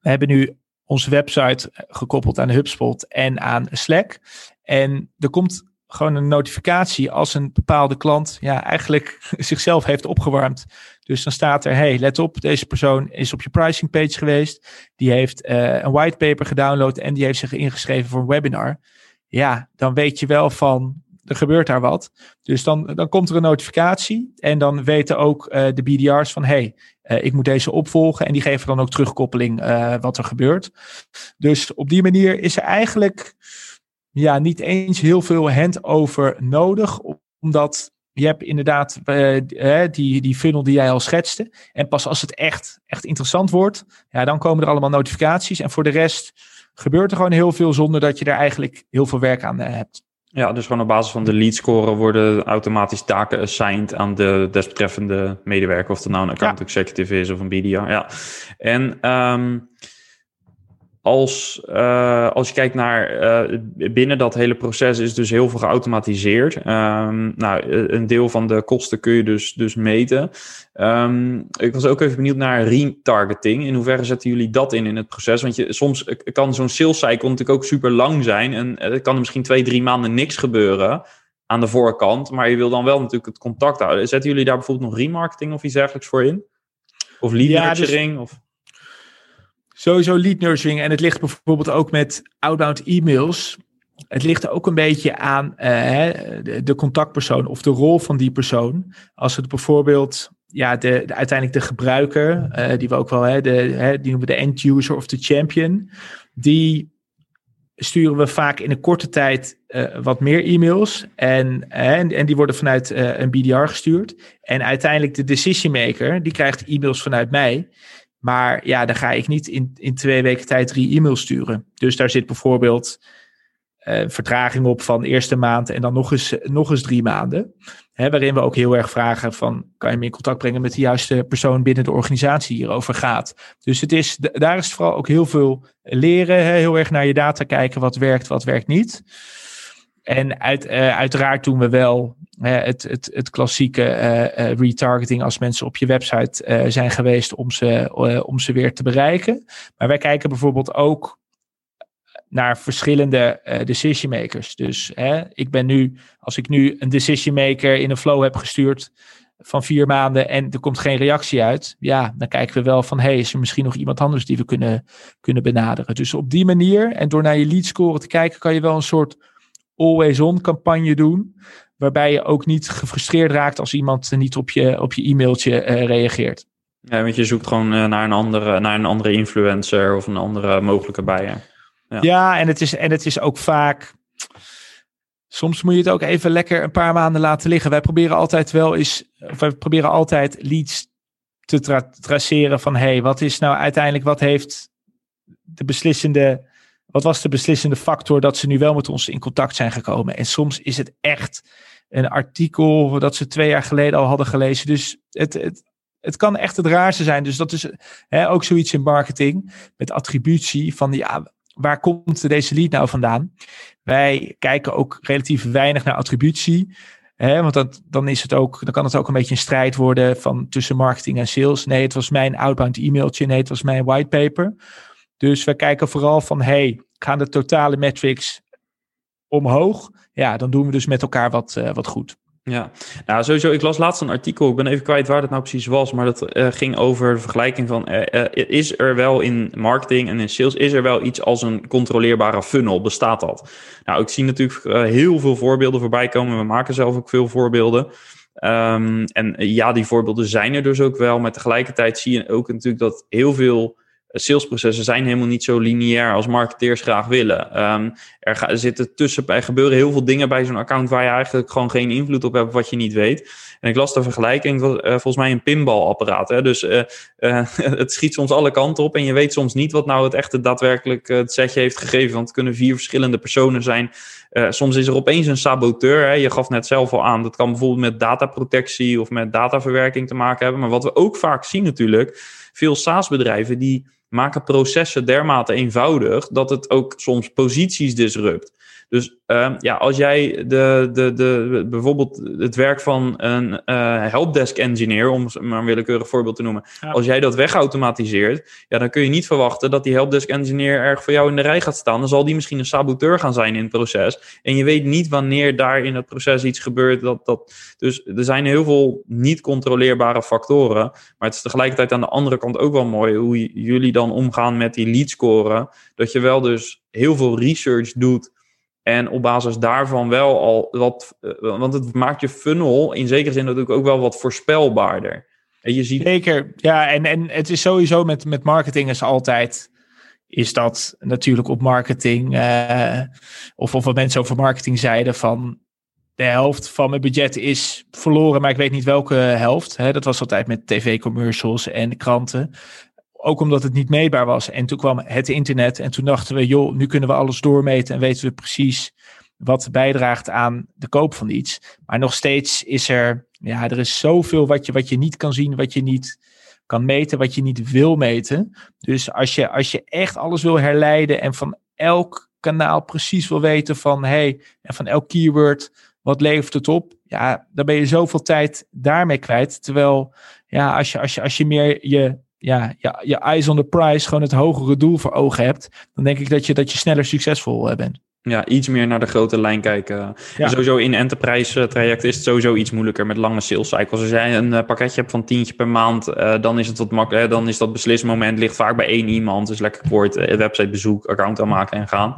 We hebben nu onze website gekoppeld aan HubSpot en aan Slack. En er komt gewoon een notificatie als een bepaalde klant ja, eigenlijk zichzelf heeft opgewarmd. Dus dan staat er, hey, let op, deze persoon is op je pricing page geweest. Die heeft uh, een whitepaper gedownload en die heeft zich ingeschreven voor een webinar. Ja, dan weet je wel van, er gebeurt daar wat. Dus dan, dan komt er een notificatie en dan weten ook uh, de BDR's van, hey, uh, ik moet deze opvolgen. En die geven dan ook terugkoppeling wat er gebeurt. Dus op die manier is er eigenlijk ja, niet eens heel veel handover nodig, omdat je hebt inderdaad uh, die, die funnel die jij al schetste. En pas als het echt, echt interessant wordt, ja, dan komen er allemaal notificaties. En voor de rest gebeurt er gewoon heel veel zonder dat je er eigenlijk heel veel werk aan uh, hebt. Ja, dus gewoon op basis van de lead score worden automatisch taken assigned aan de desbetreffende medewerker. Of het nou een account ja. executive is of een BDR. Ja. En um, als, uh, als je kijkt naar uh, binnen dat hele proces is dus heel veel geautomatiseerd. Um, nou, een deel van de kosten kun je dus, dus meten. Um, ik was ook even benieuwd naar retargeting. In hoeverre zetten jullie dat in in het proces? Want je, soms kan zo'n sales cycle natuurlijk ook super lang zijn. En er kan er misschien twee, drie maanden niks gebeuren aan de voorkant. Maar je wil dan wel natuurlijk het contact houden. Zetten jullie daar bijvoorbeeld nog remarketing of iets dergelijks voor in? Of lead ja, nurturing? Dus... Of... Sowieso lead nurturing. En het ligt bijvoorbeeld ook met outbound e-mails. het ligt ook een beetje aan uh, de, contactpersoon of de rol van die persoon. Als het bijvoorbeeld ja, de, de uiteindelijk de gebruiker, uh, die we ook wel, hè, de, hè, die noemen we de end user of de champion, die sturen we vaak in een korte tijd uh, wat meer e-mails. En, en, en, die worden vanuit een BDR gestuurd. En uiteindelijk de decision maker, die krijgt e-mails vanuit mij. Maar ja, dan ga ik niet in, in twee weken tijd drie e-mails sturen. Dus daar zit bijvoorbeeld uh, vertraging op van eerste maand en dan nog eens, nog eens drie maanden. Hè, waarin we ook heel erg vragen van, kan je me in contact brengen met de juiste persoon binnen de organisatie die hierover gaat. Dus het is, daar is vooral ook heel veel leren, hè, heel erg naar je data kijken, wat werkt, wat werkt niet. En uit, uh, uiteraard doen we wel het, het, het klassieke uh, uh, retargeting als mensen op je website zijn geweest om ze, om ze weer te bereiken. Maar wij kijken bijvoorbeeld ook naar verschillende decision makers. Dus ik ben nu, als ik nu een decision maker in een flow heb gestuurd van vier maanden en er komt geen reactie uit, ja, dan kijken we wel van, hey, is er misschien nog iemand anders die we kunnen, kunnen benaderen. Dus op die manier en door naar je lead score te kijken, kan je wel een soort always-on campagne doen, waarbij je ook niet gefrustreerd raakt als iemand niet op je, op je e-mailtje uh, reageert. Ja, want je zoekt gewoon uh, naar, een andere, naar een andere influencer of een andere mogelijke buyer. Ja, en, het is, en het is ook vaak. Soms moet je het ook even lekker een paar maanden laten liggen. Wij proberen altijd wel eens. Of wij proberen altijd leads te traceren van hey, wat is nou uiteindelijk, wat heeft de beslissende. Wat was de beslissende factor dat ze nu wel met ons in contact zijn gekomen? En soms is het echt een artikel dat ze twee jaar geleden al hadden gelezen. Dus het, het, het kan echt het raarste zijn. Dus dat is hè, ook zoiets in marketing met attributie van ja, waar komt deze lead nou vandaan? Wij kijken ook relatief weinig naar attributie. Want dat, dan, is het ook, dan kan het ook een beetje een strijd worden van tussen marketing en sales. Nee, het was mijn outbound e-mailtje. Nee, het was mijn whitepaper. Dus we kijken vooral van, hey, gaan de totale metrics omhoog? Ja, dan doen we dus met elkaar wat, uh, wat goed. Ja, nou sowieso, ik las laatst een artikel, ik ben even kwijt waar dat nou precies was, maar dat uh, ging over de vergelijking van, uh, is er wel in marketing en in sales, is er wel iets als een controleerbare funnel, bestaat dat? Nou, ik zie natuurlijk heel veel voorbeelden voorbij komen, we maken zelf ook veel voorbeelden. Um, en ja, die voorbeelden zijn er dus ook wel, maar tegelijkertijd zie je ook natuurlijk dat heel veel salesprocessen zijn helemaal niet zo lineair als marketeers graag willen. Um, er, ga, er, zitten tussen, er gebeuren heel veel dingen bij zo'n account waar je eigenlijk gewoon geen invloed op hebt wat je niet weet. En ik las de vergelijking, uh, volgens mij een pinballapparaat. Hè? Dus uh, het schiet soms alle kanten op en je weet soms niet wat nou het echte daadwerkelijk het setje heeft gegeven. Want het kunnen vier verschillende personen zijn. soms is er opeens een saboteur. Hè? Je gaf net zelf al aan, dat kan bijvoorbeeld met dataprotectie of met dataverwerking te maken hebben. Maar wat we ook vaak zien natuurlijk, veel SaaS-bedrijven die maken processen dermate eenvoudig dat het ook soms posities disrupt. Dus uh, ja, als jij de, de, de, bijvoorbeeld het werk van een uh, helpdesk engineer, om maar een willekeurig voorbeeld te noemen, als jij dat wegautomatiseert, ja, dan kun je niet verwachten dat die helpdesk engineer erg voor jou in de rij gaat staan. Dan zal die misschien een saboteur gaan zijn in het proces. En je weet niet wanneer daar in het proces iets gebeurt. Dat, dat, dus er zijn heel veel niet controleerbare factoren. Maar het is tegelijkertijd aan de andere kant ook wel mooi hoe jullie dan omgaan met die lead scoren. Dat je wel dus heel veel research doet en op basis daarvan wel al wat, uh, want het maakt je funnel in zekere zin natuurlijk ook wel wat voorspelbaarder. En je ziet... Zeker, ja, en, en het is sowieso met, met marketing is altijd, is dat natuurlijk op marketing, uh, of, of wat mensen over marketing zeiden van de helft van mijn budget is verloren, maar ik weet niet welke helft. Hè? Dat was altijd met tv-commercials en kranten. Ook omdat het niet meetbaar was. En toen kwam het internet en toen dachten we, joh, nu kunnen we alles doormeten en weten we precies wat bijdraagt aan de koop van iets. Maar nog steeds is er, ja, er is zoveel wat je, wat je niet kan zien, wat je niet kan meten, wat je niet wil meten. Dus als je, als je echt alles wil herleiden en van elk kanaal precies wil weten van, hey, en van elk keyword, wat levert het op? Ja, dan ben je zoveel tijd daarmee kwijt. Terwijl, ja, als je, als je, als je meer je ja, je, je eyes on the prize, gewoon het hogere doel voor ogen hebt, dan denk ik dat je, dat je sneller succesvol eh, bent. Ja, iets meer naar de grote lijn kijken. En sowieso in enterprise eh, trajecten is het sowieso iets moeilijker met lange sales cycles. Als jij een uh, pakketje hebt van tientje per maand, uh, dan is het wat makkelijker. Dan is dat beslismoment ligt vaak bij één iemand. Dus lekker kort, website bezoek, account aanmaken en gaan.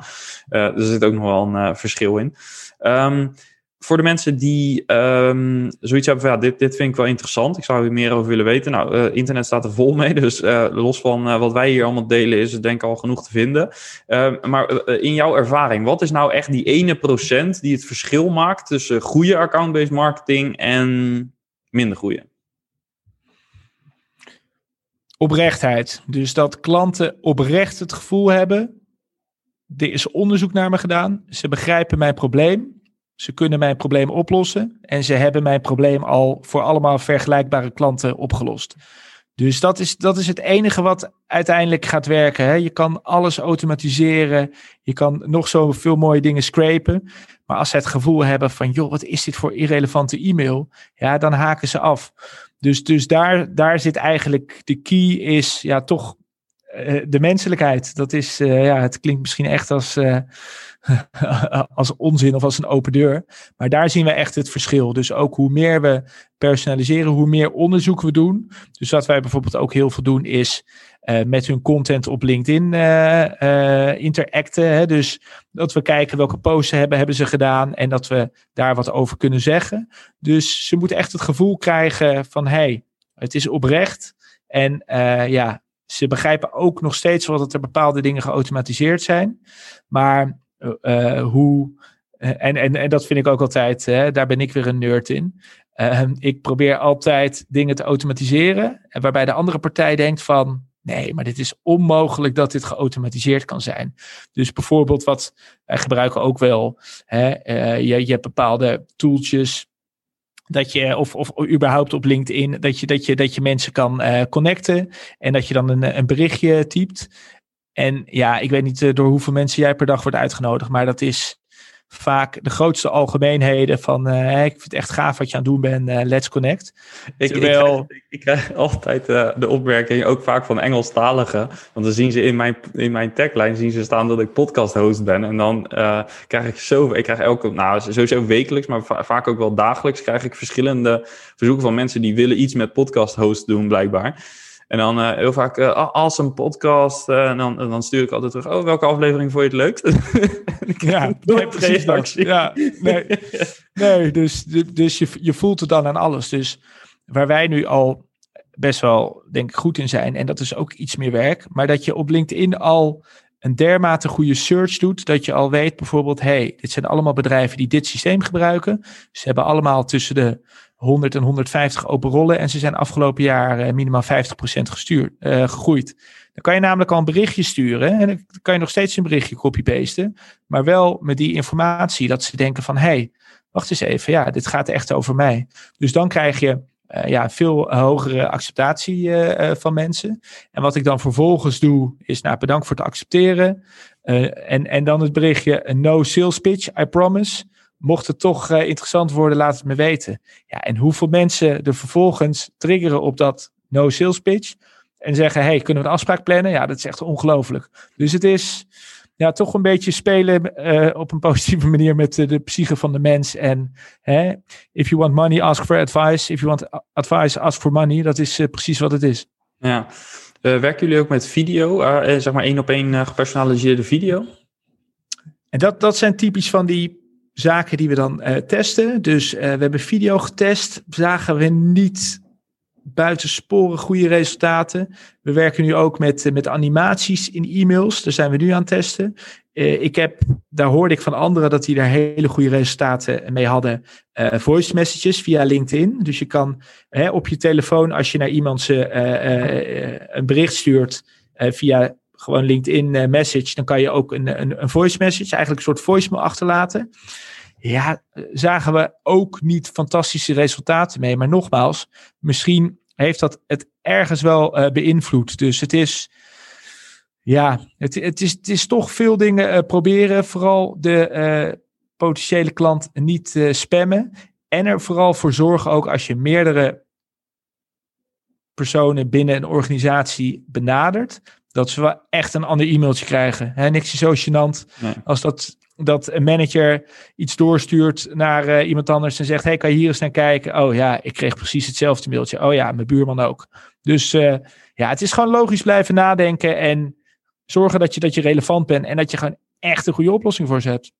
er zit ook nog wel een verschil in. Um, voor de mensen die um, zoiets hebben van ja, dit, dit vind ik wel interessant. Ik zou er meer over willen weten. Nou, uh, internet staat er vol mee. Dus uh, los van uh, wat wij hier allemaal delen, is het denk ik al genoeg te vinden. Ehm, maar in jouw ervaring, wat is nou echt die ene procent die het verschil maakt tussen goede account-based marketing en minder goede? Oprechtheid. Dus dat klanten oprecht het gevoel hebben. Er is onderzoek naar me gedaan. Ze begrijpen mijn probleem. Ze kunnen mijn probleem oplossen en ze hebben mijn probleem al voor allemaal vergelijkbare klanten opgelost. Dus dat is, dat is het enige wat uiteindelijk gaat werken. Hè. Je kan alles automatiseren. Je kan nog zoveel mooie dingen scrapen. Maar als ze het gevoel hebben van, joh, wat is dit voor irrelevante e-mail? Ja, dan haken ze af. Dus, dus daar, daar zit eigenlijk de key is, ja, toch de menselijkheid. Dat is, uh, ja, het klinkt misschien echt als... Uh, als onzin of als een open deur. Maar daar zien we echt het verschil. Dus ook hoe meer we personaliseren, hoe meer onderzoek we doen. Dus wat wij bijvoorbeeld ook heel veel doen is met hun content op LinkedIn uh, interacten. Hè? Dus dat we kijken welke posts ze hebben, hebben ze gedaan en dat we daar wat over kunnen zeggen. Dus ze moeten echt het gevoel krijgen van hey, het is oprecht. En ja, ze begrijpen ook nog steeds wel dat er bepaalde dingen geautomatiseerd zijn. Maar uh, hoe. En, en, en dat vind ik ook altijd, hè, daar ben ik weer een nerd in. Uh, ik probeer altijd dingen te automatiseren. Waarbij de andere partij denkt van. Nee, maar dit is onmogelijk dat dit geautomatiseerd kan zijn. Dus bijvoorbeeld wat wij gebruiken ook wel. Hè, je, je hebt bepaalde tooltjes dat je, of, of überhaupt op LinkedIn, dat je, dat je, dat je mensen kan uh, connecten. En dat je dan een, een berichtje typt. En ja, ik weet niet uh, door hoeveel mensen jij per dag wordt uitgenodigd, maar dat is vaak de grootste algemeenheden van uh, ik vind het echt gaaf wat je aan het doen bent, uh, let's connect. Ik, Terwijl... ik, krijg, ik krijg altijd uh, de opmerking, ook vaak van Engelstaligen, want dan zien ze in mijn, in mijn tagline zien ze staan dat ik podcast host ben en dan krijg ik zo, ik krijg elke, nou sowieso wekelijks, maar va vaak ook wel dagelijks krijg ik verschillende verzoeken van mensen die willen iets met podcast host doen blijkbaar. En dan uh, heel vaak, uh, als een podcast, uh, en dan, dan stuur ik altijd terug, oh, welke aflevering vond je het leukst? ja, nooit geen reactie. Ja, nee, nee dus, dus je, je voelt het dan aan alles. Dus waar wij nu al best wel, denk ik, goed in zijn, en dat is ook iets meer werk, maar dat je op LinkedIn al een dermate goede search doet, dat je al weet bijvoorbeeld, hey, dit zijn allemaal bedrijven die dit systeem gebruiken. Ze hebben allemaal tussen de 100 en 150 open rollen. En ze zijn afgelopen jaar uh, minimaal 50% gestuurd, uh, gegroeid. Dan kan je namelijk al een berichtje sturen. En dan kan je nog steeds een berichtje copy-pasten. Maar wel met die informatie dat ze denken van... hey, wacht eens even, ja, dit gaat echt over mij. Dus dan krijg je uh, ja, veel hogere acceptatie van mensen. En wat ik dan vervolgens doe, is nou, bedankt voor het accepteren. en, en dan het berichtje, no sales pitch, I promise mocht het toch uh, interessant worden, laat het me weten. Ja, en hoeveel mensen er vervolgens triggeren op dat no sales pitch en zeggen, hey, kunnen we een afspraak plannen? Ja, dat is echt ongelooflijk. Dus het is ja, toch een beetje spelen uh, op een positieve manier met uh, de psyche van de mens. En hè, if you want money, ask for advice. If you want advice, ask for money. Dat is precies wat het is. Ja. werken jullie ook met video? zeg maar één op één gepersonaliseerde video? En dat, dat zijn typisch van die zaken die we dan uh, testen. Dus uh, we hebben video getest. Zagen we niet buitensporen goede resultaten. We werken nu ook met, uh, met animaties in e-mails. Daar zijn we nu aan het testen. ik heb, daar hoorde ik van anderen dat die daar hele goede resultaten mee hadden. voice messages via LinkedIn. Dus je kan op je telefoon, als je naar iemand een bericht stuurt via gewoon LinkedIn uh, message, dan kan je ook een, een, een voice message, eigenlijk een soort voicemail achterlaten. Ja, zagen we ook niet fantastische resultaten mee. Maar nogmaals, misschien heeft dat het ergens wel uh, beïnvloed. Dus het is, ja, het, het, is, het is toch veel dingen uh, proberen. Vooral de potentiële klant niet spammen. En er vooral voor zorgen ook als je meerdere personen binnen een organisatie benadert, dat ze wel echt een ander e-mailtje krijgen. Hè, niks is zo gênant als dat dat een manager iets doorstuurt naar eh, iemand anders en zegt: Hey, kan je hier eens naar kijken? Oh ja, ik kreeg precies hetzelfde mailtje. Oh ja, mijn buurman ook. Dus uh, ja, het is gewoon logisch blijven nadenken en zorgen dat je, dat je relevant bent en dat je gewoon echt een goede oplossing voor ze hebt.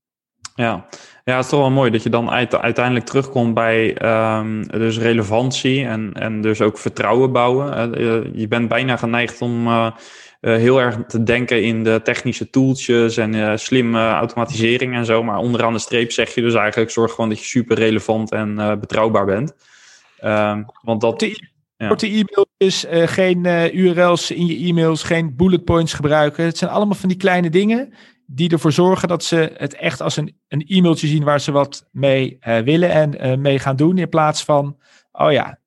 Ja. ja, het is toch wel mooi dat je dan uiteindelijk terugkomt bij um, dus relevantie en, en dus ook vertrouwen bouwen. je bent bijna geneigd om heel erg te denken in de technische tooltjes en uh, slimme automatisering en zo. Maar onderaan de streep zeg je dus eigenlijk: zorg gewoon dat je super relevant en uh, betrouwbaar bent. Um, want dat. Ja. Korte e-mailtjes, uh, geen uh, URL's in je e-mails, geen bullet points gebruiken. Het zijn allemaal van die kleine dingen die ervoor zorgen dat ze het echt als een, een e-mailtje zien waar ze wat mee uh, willen en mee gaan doen. In plaats van, oh ja,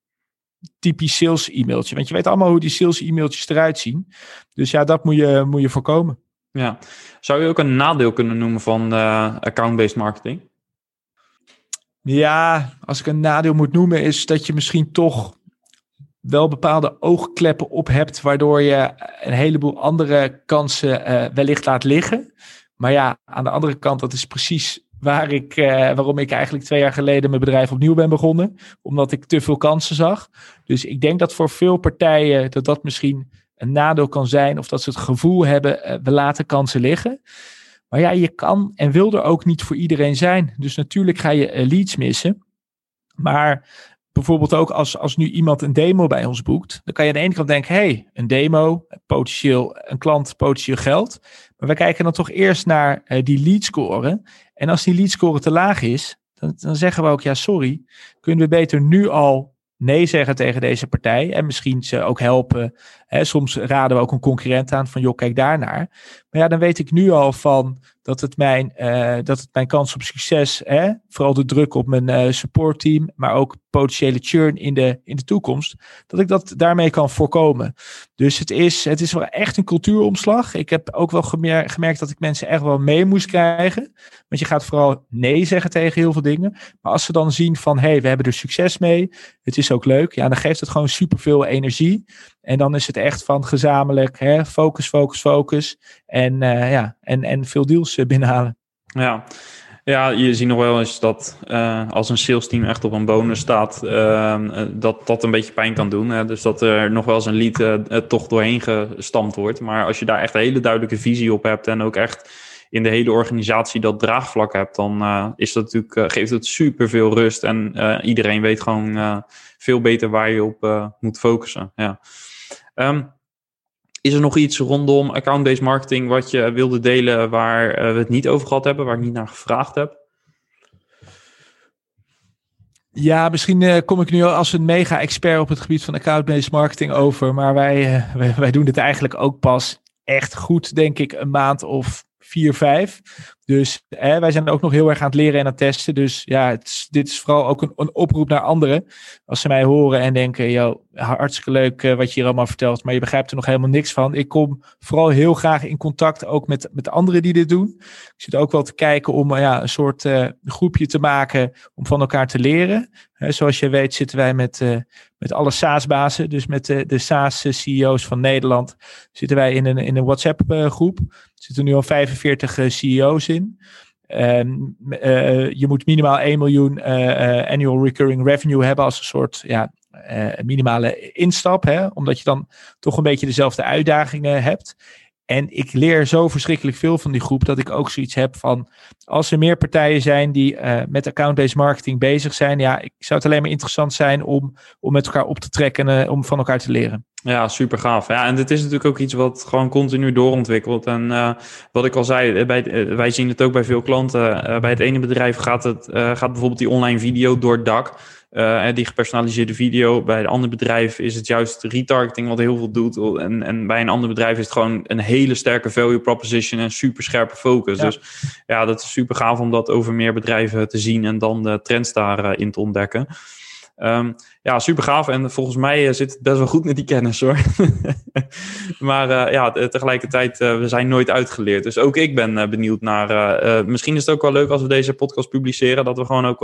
typisch sales e-mailtje. Want je weet allemaal hoe die sales e-mailtjes eruit zien. Dus ja, dat moet je, moet je voorkomen. Ja, zou je ook een nadeel kunnen noemen van account-based marketing? Ja, als ik een nadeel moet noemen, is dat je misschien toch wel bepaalde oogkleppen op hebt, waardoor je een heleboel andere kansen uh, wellicht laat liggen. Maar ja, aan de andere kant, dat is precies waar ik, uh, waarom ik eigenlijk twee jaar geleden mijn bedrijf opnieuw ben begonnen. Omdat ik te veel kansen zag. Dus ik denk dat voor veel partijen dat dat misschien een nadeel kan zijn. Of dat ze het gevoel hebben, uh, we laten kansen liggen. Maar ja, je kan en wil er ook niet voor iedereen zijn. Dus natuurlijk ga je leads missen. Maar bijvoorbeeld ook als, als nu iemand een demo bij ons boekt, dan kan je aan de ene kant denken, hey, een demo, potentieel een klant, potentieel geld. Maar we kijken dan toch eerst naar uh, die lead score. En als die lead score te laag is, dan, dan zeggen we ook, ja, sorry, kunnen we beter nu al nee zeggen tegen deze partij. En misschien ze ook helpen. Soms raden we ook een concurrent aan van joh, kijk daarnaar. Maar ja, dan weet ik nu al van dat het mijn, uh, dat het mijn kans op succes, hè, vooral de druk op mijn uh, supportteam, maar ook potentiële churn in de, in de toekomst, dat ik dat daarmee kan voorkomen. Dus het is, het is wel echt een cultuuromslag. Ik heb ook wel gemer gemerkt dat ik mensen echt wel mee moest krijgen. Want je gaat vooral nee zeggen tegen heel veel dingen. Maar als ze dan zien van, hé, hey, we hebben er succes mee, het is ook leuk, ja, dan geeft het gewoon superveel energie. En dan is het echt van gezamenlijk hè, focus, focus, focus. En, uh, ja, en, en veel deals eh, binnenhalen. Ja. Ja, je ziet nog wel eens dat uh, als een sales team echt op een bonus staat, uh, dat dat een beetje pijn kan doen. Hè? Dus dat er nog wel eens een uh, toch doorheen gestampt wordt. Maar als je daar echt een hele duidelijke visie op hebt en ook echt in de hele organisatie dat draagvlak hebt, dan is dat natuurlijk, geeft het super veel rust. En iedereen weet gewoon veel beter waar je op moet focussen. Ja. Um, is er nog iets rondom account-based marketing wat je wilde delen waar eh, we het niet over gehad hebben, waar ik niet naar gevraagd heb? Ja, misschien uh, kom ik nu als een mega-expert op het gebied van account-based marketing over. Maar wij, uh, wij, wij, doen dit eigenlijk ook pas echt goed, denk ik, een maand of vier, vijf. Dus wij zijn ook nog heel erg aan het leren en aan het testen. Dus ja, dit is vooral ook een, een, oproep naar anderen. Als ze mij horen en denken, joh, hartstikke leuk uh, wat je hier allemaal vertelt, maar je begrijpt er nog helemaal niks van. Ik kom vooral heel graag in contact ook met, met anderen die dit doen. Ik zit ook wel te kijken om uh, ja, een soort uh, groepje te maken om van elkaar te leren. zoals je weet zitten wij met, met alle SaaS-bazen, dus met de, de SaaS-CEO's van Nederland, zitten wij in een, in een WhatsApp-groep. Er zitten nu al 45 CEO's in. Uh, je moet minimaal 1 miljoen uh, annual recurring revenue hebben als een soort ja, minimale instap. Hè? Omdat je dan toch een beetje dezelfde uitdagingen hebt. En ik leer zo verschrikkelijk veel van die groep dat ik ook zoiets heb van als er meer partijen zijn die uh, met account-based marketing bezig zijn, ja, ik zou het alleen maar interessant zijn om, om met elkaar op te trekken en uh, om van elkaar te leren. Ja, super gaaf. Ja, en dit is natuurlijk ook iets wat gewoon continu doorontwikkelt. En uh, wat ik al zei, bij, wij zien het ook bij veel klanten. bij het ene bedrijf gaat, het, gaat bijvoorbeeld die online video door het dak. Uh, die gepersonaliseerde video. Bij een ander bedrijf is het juist retargeting wat heel veel doet. En, en bij een ander bedrijf is het gewoon een hele sterke value proposition en super scherpe focus. Dus ja, dat is super gaaf om dat over meer bedrijven te zien en dan de trends daarin te ontdekken. Um, ja, super gaaf. En volgens mij zit het best wel goed met die kennis hoor. maar ja, tegelijkertijd, we zijn nooit uitgeleerd. Dus ook ik ben benieuwd naar. misschien is het ook wel leuk als we deze podcast publiceren. Dat we gewoon ook,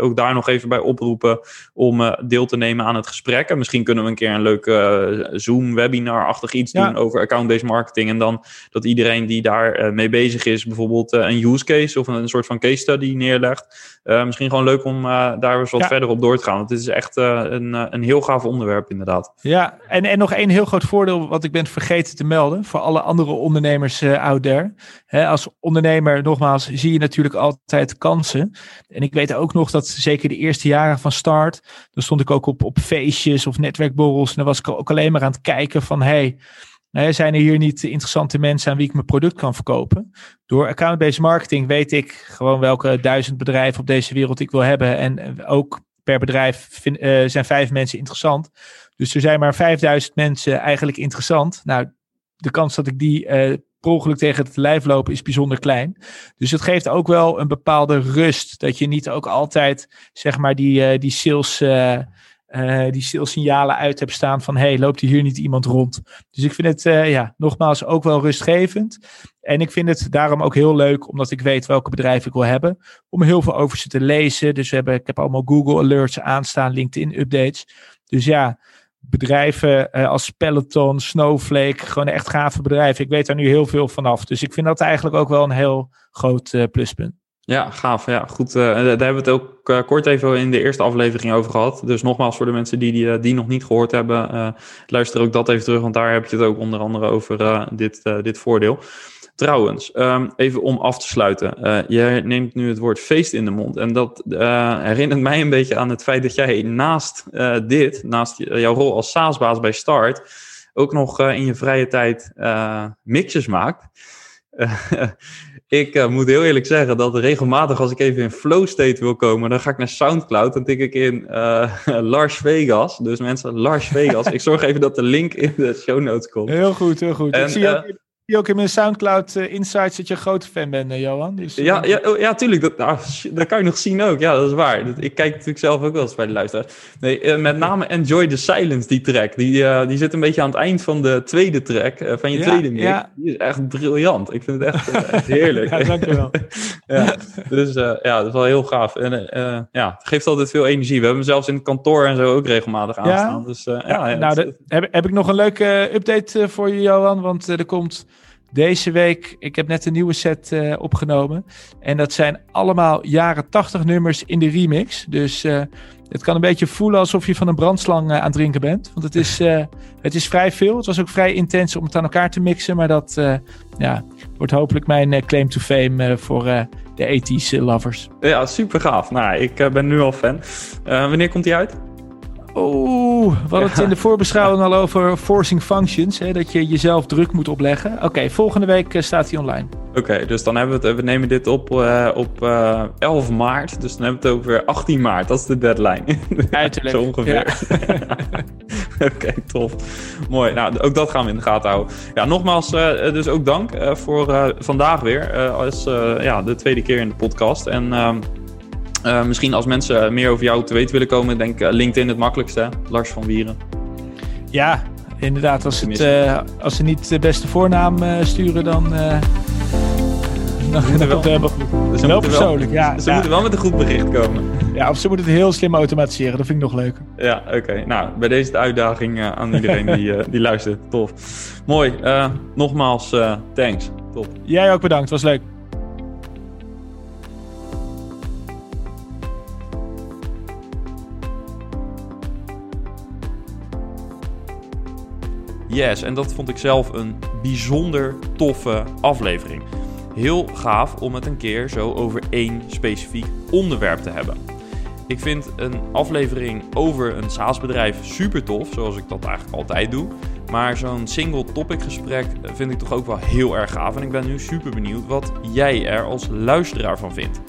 ook daar nog even bij oproepen om deel te nemen aan het gesprek. En misschien kunnen we een keer een leuke Zoom-webinar-achtig iets doen over account-based marketing. En dan dat iedereen die daar mee bezig is, bijvoorbeeld een use case of een soort van case study neerlegt. misschien gewoon leuk om daar eens wat verder op door te gaan. Want dit is echt een, een heel gaaf onderwerp, inderdaad. Ja, en, en nog één heel groot voordeel wat ik ben vergeten te melden voor alle andere ondernemers uh, out there. als ondernemer, nogmaals, zie je natuurlijk altijd kansen. En ik weet ook nog dat zeker de eerste jaren van start, dan stond ik ook op, op feestjes of netwerkborrels. En dan was ik ook alleen maar aan het kijken van, hey, zijn er hier niet interessante mensen aan wie ik mijn product kan verkopen? Door account-based marketing weet ik gewoon welke duizend bedrijven op deze wereld ik wil hebben. En ook per bedrijf uh, zijn vijf mensen interessant. Dus er zijn maar 5000 mensen eigenlijk interessant. Nou, de kans dat ik die uh, ongeluk tegen het lijf loop is bijzonder klein. Dus het geeft ook wel een bepaalde rust. Dat je niet ook altijd, zeg maar, die, uh, die sales... Uh, die signalen uit hebt staan van hey, loopt hier niet iemand rond? Dus ik vind het uh, ja, nogmaals ook wel rustgevend. En ik vind het daarom ook heel leuk, omdat ik weet welke bedrijven ik wil hebben, om heel veel over ze te lezen. Dus we hebben, ik heb allemaal Google Alerts aanstaan, LinkedIn updates. Dus ja, bedrijven uh, als Peloton, Snowflake, gewoon echt gave bedrijven. Ik weet daar nu heel veel vanaf. Dus ik vind dat eigenlijk ook wel een heel groot pluspunt. Ja, gaaf. Ja, goed. Uh, daar hebben we het ook kort even in de eerste aflevering over gehad. Dus nogmaals voor de mensen die die, die nog niet gehoord hebben, luister ook dat even terug, want daar heb je het ook onder andere over dit, dit voordeel. Trouwens, um, even om af te sluiten. Uh, je neemt nu het woord feest in de mond. En dat uh, herinnert mij een beetje aan het feit dat jij naast uh, dit, naast jouw rol als SaaS-baas bij Start, ook nog in je vrije tijd mixes maakt. ik moet heel eerlijk zeggen dat regelmatig als ik even in flow state wil komen, dan ga ik naar Soundcloud. Dan tik ik in Lars Vegas. Dus mensen, Lars Vegas. ik zorg even dat de link in de show notes komt. Heel goed, heel goed. En, ik zie je je ook in mijn Soundcloud uh, Insights dat je een grote fan bent, uh, Johan. Dus, ja, ja, oh, ja, tuurlijk. Dat, nou, dat kan je nog zien ook. Ja, dat is waar. Dat, ik kijk natuurlijk zelf ook wel eens bij de luisteraars. Nee, met name Enjoy the Silence, die track. Die, die zit een beetje aan het eind van de tweede track, van je tweede mix. Ja. Die is echt briljant. Ik vind het echt, echt heerlijk. ja, dankjewel. ja, dus ja, dat is wel heel gaaf. En ja, het geeft altijd veel energie. We hebben hem zelfs in het kantoor en zo ook regelmatig aanstaan. Dus, ja, ja, nou, het, heb, heb ik nog een leuke update voor je, Johan. Want er komt deze week, ik heb net een nieuwe set uh, opgenomen. En dat zijn allemaal jaren 80 nummers in de remix. Dus uh, het kan een beetje voelen alsof je van een brandslang uh, aan het drinken bent. Want het is, het is vrij veel. Het was ook vrij intens om het aan elkaar te mixen. Maar dat ja, wordt hopelijk mijn claim to fame voor de 80s lovers. Ja, super gaaf. Nou, ik ben nu al fan. wanneer komt die uit? Oeh, we hadden het in de voorbeschouwing al over forcing functions. Hè, dat je jezelf druk moet opleggen. Oké, volgende week uh, staat hij online. Oké, dus dan hebben we het. We nemen dit op uh, op uh, eh, 11 maart. Dus dan hebben we het over 18 maart. Dat is de deadline. Uiterlijk. Zo ongeveer. Oké, okay, tof. Mooi. Nou, ook dat gaan we in de gaten houden. Ja, nogmaals, dus ook dank voor vandaag weer. als ja, de tweede keer in de podcast. En ehm, uh, misschien als mensen meer over jou te weten willen komen, denk uh, LinkedIn het makkelijkste. Lars van Wieren. Ja, inderdaad. Als, het, uh, als ze niet de beste voornaam sturen, dan. dan, komt het helemaal goed. Dus wel persoonlijk, wel, ja. Ze ja. moeten wel met een goed bericht komen. Ja, of ze moeten het heel slim automatiseren. Dat vind ik nog leuker. Ja, oké. Okay. Nou, bij deze de uitdaging aan iedereen die, die luistert. Tof. Mooi. nogmaals, thanks. Top. Jij ook bedankt. Was leuk. Yes, en dat vond ik zelf een bijzonder toffe aflevering. Heel gaaf om het een keer zo over één specifiek onderwerp te hebben. Ik vind een aflevering over een SaaS-bedrijf super tof, zoals ik dat eigenlijk altijd doe. Maar zo'n single topic gesprek vind ik toch ook wel heel erg gaaf. En ik ben nu super benieuwd wat jij er als luisteraar van vindt.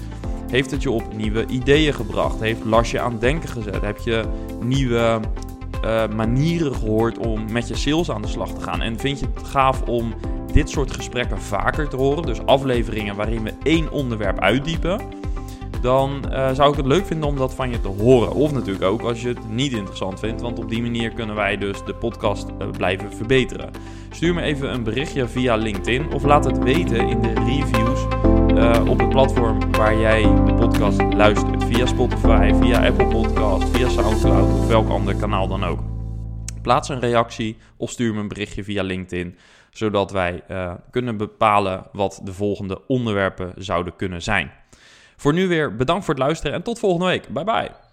Heeft het je op nieuwe ideeën gebracht? Heeft Lars je aan denken gezet? Heb je nieuwe uh, manieren gehoord om met je sales aan de slag te gaan. En vind je het gaaf om dit soort gesprekken vaker te horen? Dus afleveringen waarin we één onderwerp uitdiepen. dan eh, zou ik het leuk vinden om dat van je te horen. Of natuurlijk ook als je het niet interessant vindt, want op die manier kunnen wij dus de podcast uh, blijven verbeteren. Stuur me even een berichtje via LinkedIn of laat het weten in de reviews uh, op het platform waar jij de podcast luistert. Via Spotify, via Apple Podcast, via Soundcloud of welk ander kanaal dan ook. Plaats een reactie of stuur me een berichtje via LinkedIn, zodat wij uh, kunnen bepalen wat de volgende onderwerpen zouden kunnen zijn. Voor nu weer bedankt voor het luisteren en tot volgende week. Bye bye.